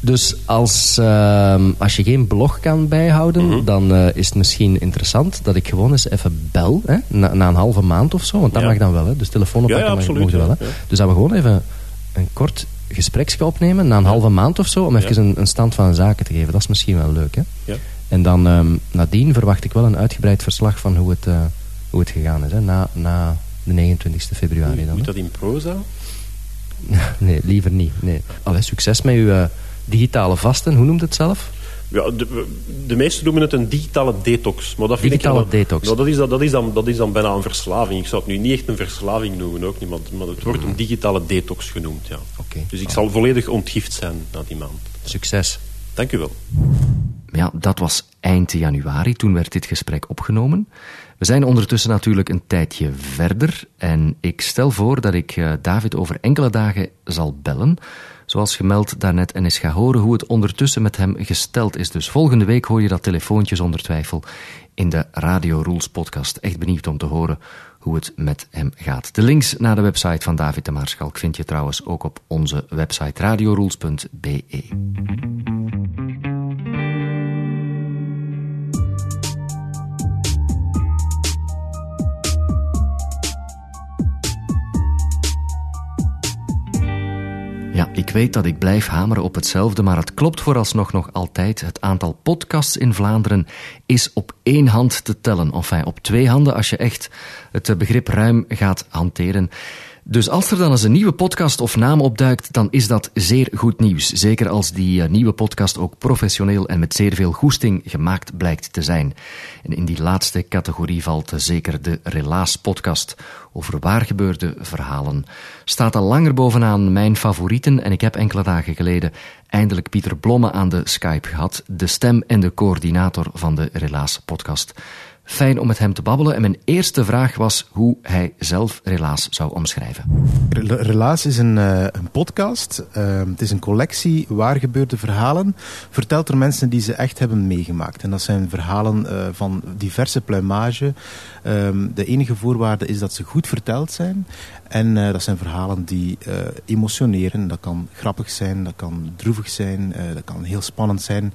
[SPEAKER 2] Dus als, uh, als je geen blog kan bijhouden, mm -hmm. dan uh, is het misschien interessant dat ik gewoon eens even bel. Hè, na, na een halve maand of zo. Want dat ja. mag dan wel. Hè. Dus telefoon oppakken
[SPEAKER 3] ja, ja,
[SPEAKER 2] mag wel. Hè. Dus dat we gewoon even een kort gespreksje opnemen na een halve maand of zo. Om even een, een, stand van zaken te geven. Dat is misschien wel leuk. Hè. En dan um, nadien verwacht ik wel een uitgebreid verslag van hoe het, uh, hoe het gegaan is. Hè. Na, na de 29 februari dan.
[SPEAKER 3] Moet dat in proza?
[SPEAKER 2] nee, liever niet. Nee. Allee, succes met uw digitale vasten, hoe noemt het zelf?
[SPEAKER 3] Ja, de, de meesten noemen het een digitale detox. Maar dat vind
[SPEAKER 2] digitale
[SPEAKER 3] ik,
[SPEAKER 2] detox.
[SPEAKER 3] Nou, dat, is, dat, is dan, dat is dan bijna een verslaving. Ik zou het nu niet echt een verslaving noemen, ook niet, maar, maar het wordt een digitale detox genoemd. Ja.
[SPEAKER 2] Okay.
[SPEAKER 3] Dus ik zal volledig ontgift zijn na die maand.
[SPEAKER 2] Succes.
[SPEAKER 3] Dank u wel.
[SPEAKER 2] Ja, dat was eind januari. Toen werd dit gesprek opgenomen. We zijn ondertussen natuurlijk een tijdje verder. En ik stel voor dat ik uh, David over enkele dagen zal bellen zoals gemeld daarnet, en eens ga horen hoe het ondertussen met hem gesteld is. Dus volgende week hoor je dat telefoontje zonder twijfel in de Radio Rules podcast. Echt benieuwd om te horen hoe het met hem gaat. De links naar de website van David de Maarschalk vind je trouwens ook op onze website radiorules.be. ik weet dat ik blijf hameren op hetzelfde, maar het klopt vooralsnog nog altijd. Het aantal podcasts in Vlaanderen is op één hand te tellen. Enfin, op twee handen als je echt het begrip ruim gaat hanteren. Dus als er dan eens een nieuwe podcast of naam opduikt, dan is dat zeer goed nieuws. Zeker als die eh, nieuwe podcast ook professioneel en met zeer veel goesting gemaakt blijkt te zijn. En in die laatste categorie valt zeker de Relaas-podcast over waargebeurde verhalen. Staat al langer bovenaan mijn favorieten en ik heb enkele dagen geleden eindelijk Pieter Blomme aan de Skype gehad, de stem en de coördinator van de Relaas-podcast. Fijn om met hem te babbelen. En mijn eerste vraag was hoe hij zelf Relaas zou omschrijven.
[SPEAKER 4] Relaas is een, uh, een podcast. Uh, het is een collectie waargebeurde verhalen. Verteld door mensen die ze echt hebben meegemaakt. En dat zijn verhalen uh, van diverse pluimage. Um, de enige voorwaarde is dat ze goed verteld zijn. En uh, dat zijn verhalen die uh, emotioneren. Dat kan grappig zijn, dat kan droevig zijn, uh, dat kan heel spannend zijn.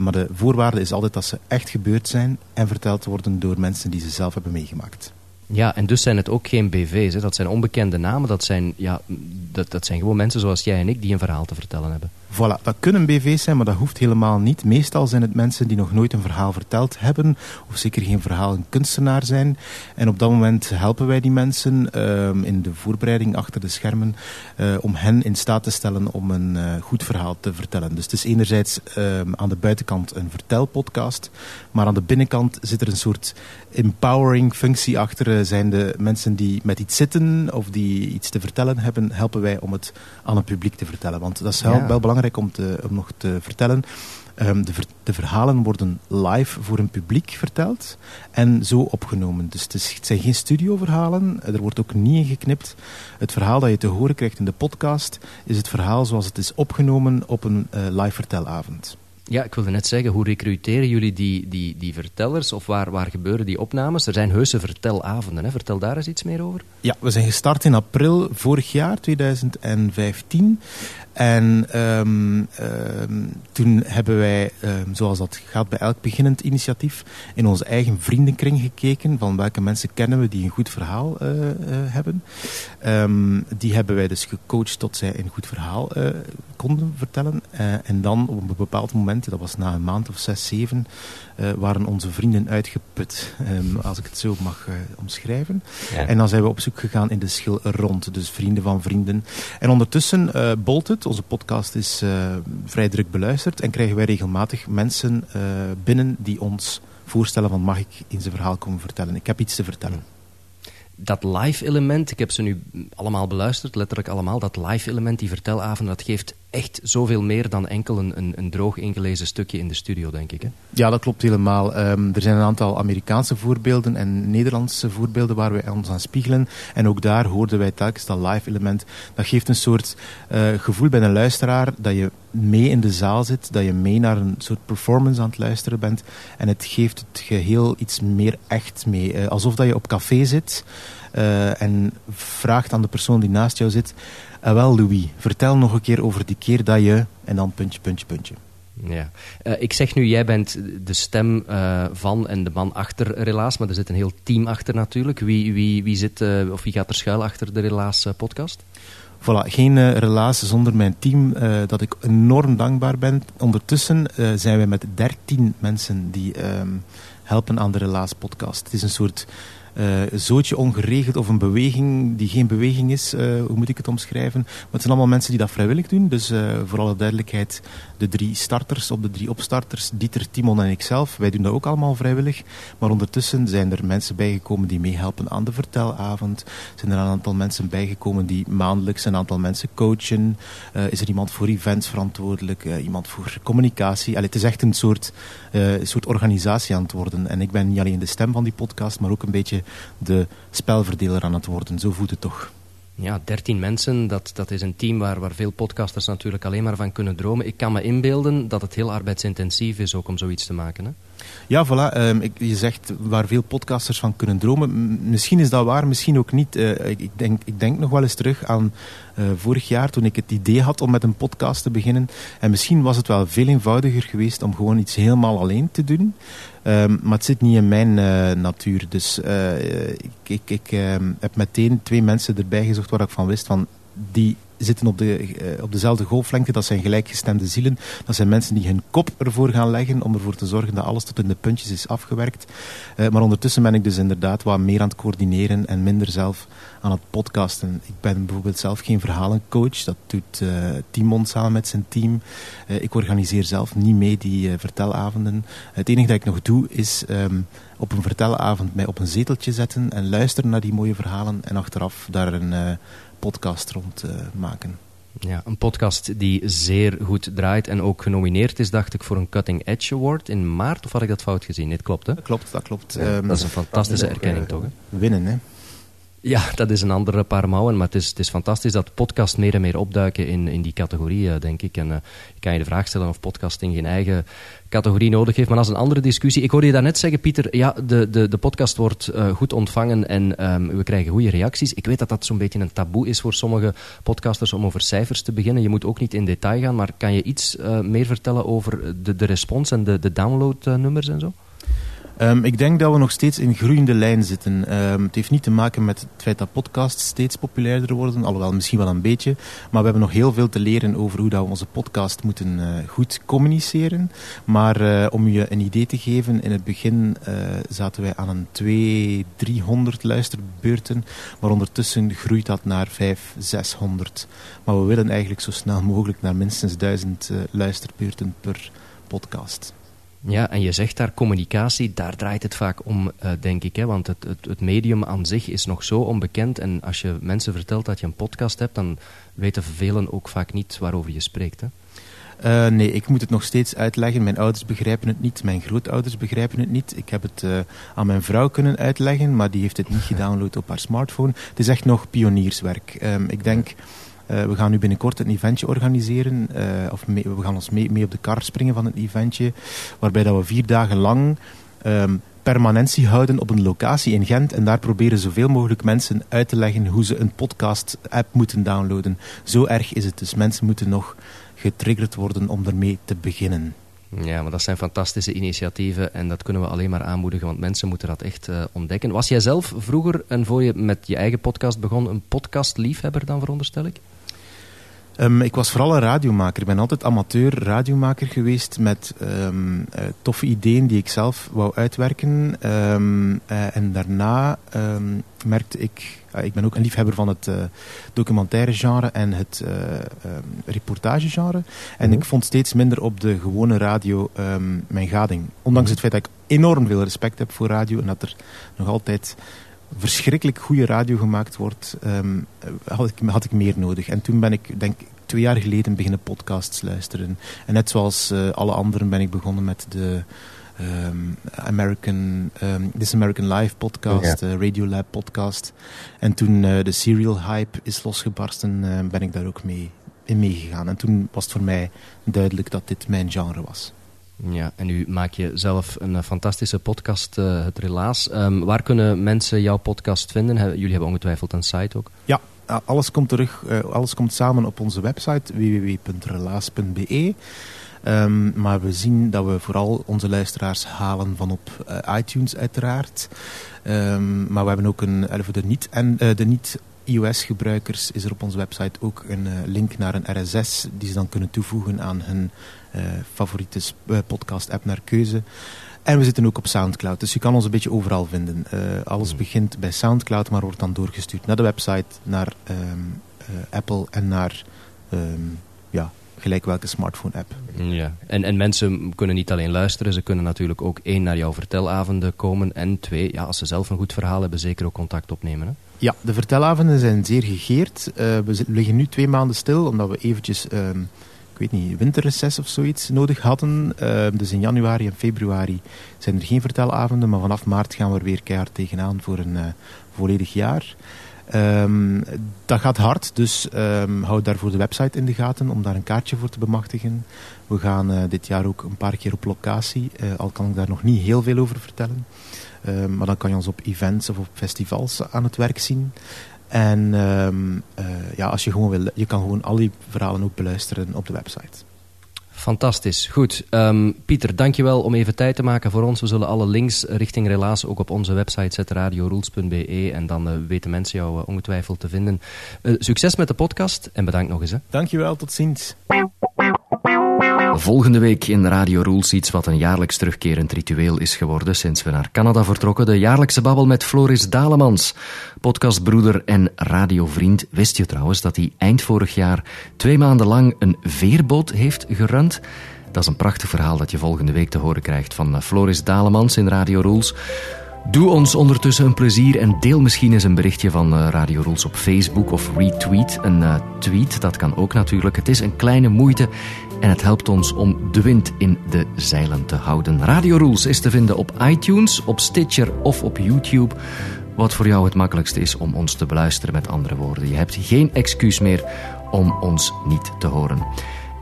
[SPEAKER 4] maar de voorwaarde is altijd dat ze echt gebeurd zijn en verteld worden door mensen die ze zelf hebben meegemaakt.
[SPEAKER 2] Ja, en dus zijn het ook geen BV's. Hè? Dat zijn onbekende namen. Dat zijn, ja, dat, dat zijn gewoon mensen zoals jij en ik die een verhaal te vertellen hebben.
[SPEAKER 4] Voilà, dat kunnen BV's zijn, maar dat hoeft helemaal niet. Meestal zijn het mensen die nog nooit een verhaal verteld hebben, of zeker geen verhaal een kunstenaar zijn. En op dat moment helpen wij die mensen uh, in de voorbereiding achter de schermen uh, om hen in staat te stellen om een uh, goed verhaal te vertellen. Dus het is enerzijds ehm, aan de buitenkant een vertelpodcast, maar aan de binnenkant zit er een soort empowering functie achter. Eh, zijn de mensen die met iets zitten of die iets te vertellen hebben, helpen wij om het aan het publiek te vertellen. Want dat is ja. wel belangrijk belangrijk om, te, om nog te vertellen. Um, de, ver, de, verhalen worden live voor een publiek verteld en zo opgenomen. Dus het, is, het, zijn geen studioverhalen, er wordt ook niet in geknipt. Het verhaal dat je te horen krijgt in de podcast is het verhaal zoals het is opgenomen op een uh, live vertelavond.
[SPEAKER 2] Ja, ik wilde net zeggen, hoe recruteren jullie die, die, die vertellers of waar, waar gebeuren die opnames? Er zijn heuse vertelavonden, hè? vertel daar eens iets meer over.
[SPEAKER 4] Ja, we zijn gestart in april vorig jaar, 2015. En um, um, toen hebben wij, um, zoals dat gaat bij elk beginnend initiatief, in onze eigen vriendenkring gekeken van welke mensen kennen we die een goed verhaal uh, uh, hebben. die hebben wij dus gecoacht tot zij een goed verhaal uh, konden vertellen. en dan op een bepaald moment, dat was na een maand of zes, zeven, waren onze vrienden uitgeput, als ik het zo mag omschrijven. Ja. En dan zijn we op zoek gegaan in de schil rond, dus vrienden van vrienden. En ondertussen bolt het onze podcast is uh, vrij druk beluisterd en krijgen wij regelmatig mensen uh, binnen die ons voorstellen van mag ik in zijn verhaal komen vertellen. Ik heb iets te vertellen.
[SPEAKER 2] Dat live element, ik heb ze nu allemaal beluisterd, letterlijk allemaal, dat live element, die vertelavond, dat geeft echt zoveel meer dan enkel een, een, droog ingelezen stukje in de studio, denk ik. Hè?
[SPEAKER 4] Ja, dat klopt helemaal. Um, er zijn een aantal Amerikaanse voorbeelden en Nederlandse voorbeelden waar wij ons aan spiegelen. En ook daar hoorden wij telkens dat live element. Dat geeft een soort uh, gevoel bij een luisteraar dat je mee in de zaal zit, dat je mee naar een soort performance aan het luisteren bent. En het geeft het geheel iets meer echt mee. Uh, alsof dat je op café zit uh, en vraagt aan de persoon die naast jou zit Uh, wel, Louis, vertel nog een keer over die keer dat je... En dan puntje, puntje, puntje.
[SPEAKER 2] Ja. Uh, ik zeg nu, jij bent de stem uh, van en de man achter Relaas, maar er zit een heel team achter natuurlijk. Wie, wie, wie, zit, uh, of wie gaat er schuil achter de Relaas podcast?
[SPEAKER 4] Voilà, geen relaas zonder mijn team, dat ik enorm dankbaar ben. Ondertussen zijn wij met dertien mensen die ehm, helpen aan de Relaas podcast. Het is een soort zootje ongeregeld of een beweging die geen beweging is, uh, hoe moet ik het omschrijven? Maar het zijn allemaal mensen die dat vrijwillig doen. Dus uh, voor alle duidelijkheid, de drie starters op de drie opstarters, Dieter, Timon en ikzelf, wij doen dat ook allemaal vrijwillig. Maar ondertussen zijn er mensen bijgekomen die meehelpen aan de vertelavond. Zijn er een aantal mensen bijgekomen die maandelijks een aantal mensen coachen. is er iemand voor events verantwoordelijk, iemand voor communicatie. Allee, het is echt een soort, soort organisatie aan het worden. En ik ben niet alleen de stem van die podcast, maar ook een beetje de spelverdeler aan het worden. Zo voelt het toch.
[SPEAKER 2] Ja, 13 mensen, dat, dat is een team waar, waar veel podcasters natuurlijk alleen maar van kunnen dromen. Ik kan me inbeelden dat het heel arbeidsintensief is ook om zoiets te maken. Hè?
[SPEAKER 4] Ja, voilà. Um, ik, je zegt waar veel podcasters van kunnen dromen. misschien is dat waar, misschien ook niet. Uh, ik, ik, denk, ik denk nog wel eens terug aan uh, vorig jaar toen ik het idee had om met een podcast te beginnen. En misschien was het wel veel eenvoudiger geweest om gewoon iets helemaal alleen te doen. Um, maar het zit niet in mijn uh, natuur. Dus ik, ik, ik um, heb meteen twee mensen erbij gezocht waar ik van wist van die zitten op, de, uh, op dezelfde golflengte. Dat zijn gelijkgestemde zielen. Dat zijn mensen die hun kop ervoor gaan leggen om ervoor te zorgen dat alles tot in de puntjes is afgewerkt. Uh, maar ondertussen ben ik dus inderdaad wat meer aan het coördineren en minder zelf aan het podcasten. Ik ben bijvoorbeeld zelf geen verhalencoach. Dat doet uh, Timon samen met zijn team. ik organiseer zelf niet mee die vertelavonden. Het enige dat ik nog doe is um, op een vertelavond mij op een zeteltje zetten en luisteren naar die mooie verhalen en achteraf daar een podcast rond maken.
[SPEAKER 2] Ja, een podcast die zeer goed draait en ook genomineerd is, dacht ik, voor een Cutting Edge Award in maart. Of had ik dat fout gezien? Dit klopt, hè?
[SPEAKER 4] Dat klopt, dat klopt.
[SPEAKER 2] Ja, um, dat is een fantastische erkenning, toch? Hè?
[SPEAKER 4] Winnen, hè?
[SPEAKER 2] Ja, dat is een andere paar mouwen, maar het is, het is fantastisch dat podcasts meer en meer opduiken in, in die categorie, denk ik. En uh, je kan je de vraag stellen of podcasting geen eigen categorie nodig heeft, maar dat is een andere discussie. Ik hoorde je daarnet zeggen, Pieter, ja, de, de, de podcast wordt uh, goed ontvangen en um, we krijgen goede reacties. Ik weet dat dat zo'n beetje een taboe is voor sommige podcasters om over cijfers te beginnen. Je moet ook niet in detail gaan, maar kan je iets meer vertellen over de, de respons en de, de downloadnummers en zo?
[SPEAKER 4] Um, ik denk dat we nog steeds in groeiende lijn zitten. Um, het heeft niet te maken met het feit dat podcasts steeds populairder worden, alhoewel misschien wel een beetje. Maar we hebben nog heel veel te leren over hoe dat we onze podcast moeten uh, goed communiceren. Maar uh, om je een idee te geven, in het begin uh, zaten wij aan een 200, 300 luisterbeurten. Maar ondertussen groeit dat naar 500, 600. Maar we willen eigenlijk zo snel mogelijk naar minstens 1000 luisterbeurten per podcast.
[SPEAKER 2] Ja, en je zegt daar communicatie, daar draait het vaak om, uh, denk ik. Hè? Want het, het, het, medium aan zich is nog zo onbekend. En als je mensen vertelt dat je een podcast hebt, dan weten velen ook vaak niet waarover je spreekt. Hè?
[SPEAKER 4] Uh, nee, ik moet het nog steeds uitleggen. Mijn ouders begrijpen het niet, mijn grootouders begrijpen het niet. Ik heb het uh, aan mijn vrouw kunnen uitleggen, maar die heeft het niet gedownload op haar smartphone. Het is echt nog pionierswerk. Um, ik denk uh, we gaan nu binnenkort een eventje organiseren. Uh, of we gaan ons mee, mee, op de kar springen van het eventje. Waarbij dat we vier dagen lang um, permanentie houden op een locatie in Gent. En daar proberen zoveel mogelijk mensen uit te leggen hoe ze een podcast-app moeten downloaden. Zo erg is het. Dus mensen moeten nog getriggerd worden om ermee te beginnen.
[SPEAKER 2] Ja, maar dat zijn fantastische initiatieven en dat kunnen we alleen maar aanmoedigen, want mensen moeten dat echt uh, ontdekken. Was jij zelf vroeger, en voor je met je eigen podcast begon, een podcastliefhebber dan veronderstel ik?
[SPEAKER 4] Um, ik was vooral een radiomaker. Ik ben altijd amateur radiomaker geweest met um, uh, toffe ideeën die ik zelf wou uitwerken. Um, uh, en daarna merkte ik, uh, ik ben ook een liefhebber van het documentaire genre en het reportage genre. En mm -hmm. ik vond steeds minder op de gewone radio mijn gading. Ondanks mm -hmm. het feit dat ik enorm veel respect heb voor radio en dat er nog altijd verschrikkelijk goede radio gemaakt wordt, um, had, ik, had ik meer nodig. En toen ben ik, denk twee jaar geleden beginnen podcasts luisteren. En net zoals uh, alle anderen ben ik begonnen met de um, American, um, This American Life podcast, ja. uh, Radiolab podcast. En toen uh, de serial hype is losgebarsten, ben ik daar ook mee in meegegaan. En toen was het voor mij duidelijk dat dit mijn genre was.
[SPEAKER 2] Ja, en nu maak je zelf een uh, fantastische podcast, uh, Het Relaas. Um, waar kunnen mensen jouw podcast vinden? Jullie hebben ongetwijfeld een site ook.
[SPEAKER 4] Ja, alles komt terug, uh, alles komt samen op onze website www.relaas.be. Um, maar we zien dat we vooral onze luisteraars halen van op iTunes uiteraard. Um, maar we hebben ook een, voor niet, en, de niet iOS-gebruikers is er op onze website ook een link naar een RSS die ze dan kunnen toevoegen aan hun favoriete uh, podcast-app naar keuze. En we zitten ook op Soundcloud, dus je kan ons een beetje overal vinden. Uh, alles hmm. begint bij Soundcloud, maar wordt dan doorgestuurd naar de website, naar um, Apple en naar um, ja, gelijk welke smartphone-app.
[SPEAKER 2] Ja, en, en mensen kunnen niet alleen luisteren, ze kunnen natuurlijk ook één naar jouw vertelavonden komen en twee, ja, als ze zelf een goed verhaal hebben, zeker ook contact opnemen. Hè?
[SPEAKER 4] Ja, de vertelavonden zijn zeer gegeerd. we liggen nu twee maanden stil, omdat we eventjes... Um, weet niet, winterreces of zoiets nodig hadden. Uh, dus in januari en februari zijn er geen vertelavonden, maar vanaf maart gaan we er weer keihard tegenaan voor een uh, volledig jaar. Um, dat gaat hard, dus um, houd daarvoor de website in de gaten om daar een kaartje voor te bemachtigen. We gaan uh, dit jaar ook een paar keer op locatie, al kan ik daar nog niet heel veel over vertellen. Maar dan kan je ons op events of op festivals aan het werk zien. En um, uh, ja, als je gewoon wil, je kan gewoon al die verhalen ook beluisteren op de website.
[SPEAKER 1] Fantastisch. Goed. Um, Pieter, dankjewel om even tijd te maken voor ons. We zullen alle links richting relaas ook op onze website zetten, radiorules.be. En dan uh, weten mensen jou uh, ongetwijfeld te vinden. Uh, succes met de podcast en bedankt nog eens. Hè.
[SPEAKER 4] Dankjewel, tot ziens.
[SPEAKER 1] Volgende week in Radio Rules iets wat een jaarlijks terugkerend ritueel is geworden sinds we naar Canada vertrokken. De jaarlijkse babbel met Floris Dalemans, podcastbroeder en radiovriend. Wist je trouwens dat hij eind vorig jaar twee maanden lang een veerboot heeft gerund? Dat is een prachtig verhaal dat je volgende week te horen krijgt van Floris Dalemans in Radio Rules. Doe ons ondertussen een plezier en deel misschien eens een berichtje van eh, Radio Rules op Facebook of retweet een uh, tweet. Dat kan ook natuurlijk. Het is een kleine moeite en het helpt ons om de wind in de zeilen te houden. Radio Rules is te vinden op iTunes, op Stitcher of op YouTube. Wat voor jou het makkelijkste is om ons te beluisteren met andere woorden. Je hebt geen excuus meer om ons niet te horen.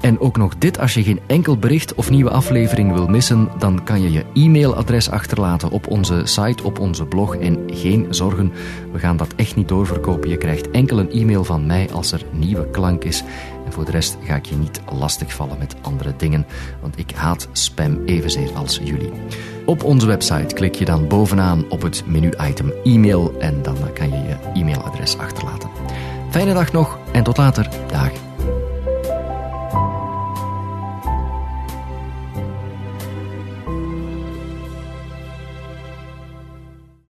[SPEAKER 1] En ook nog dit, als je geen enkel bericht of nieuwe aflevering wil missen, dan kan je je e-mailadres achterlaten op onze site, op onze blog. En geen zorgen, we gaan dat echt niet doorverkopen. Je krijgt enkel een e-mail van mij als er nieuwe klank is. En voor de rest ga ik je niet lastigvallen met andere dingen, want ik haat spam evenzeer als jullie. Op onze website klik je dan bovenaan op het menu-item e-mail en dan kan je je e-mailadres achterlaten. Fijne dag nog en tot later. Dag.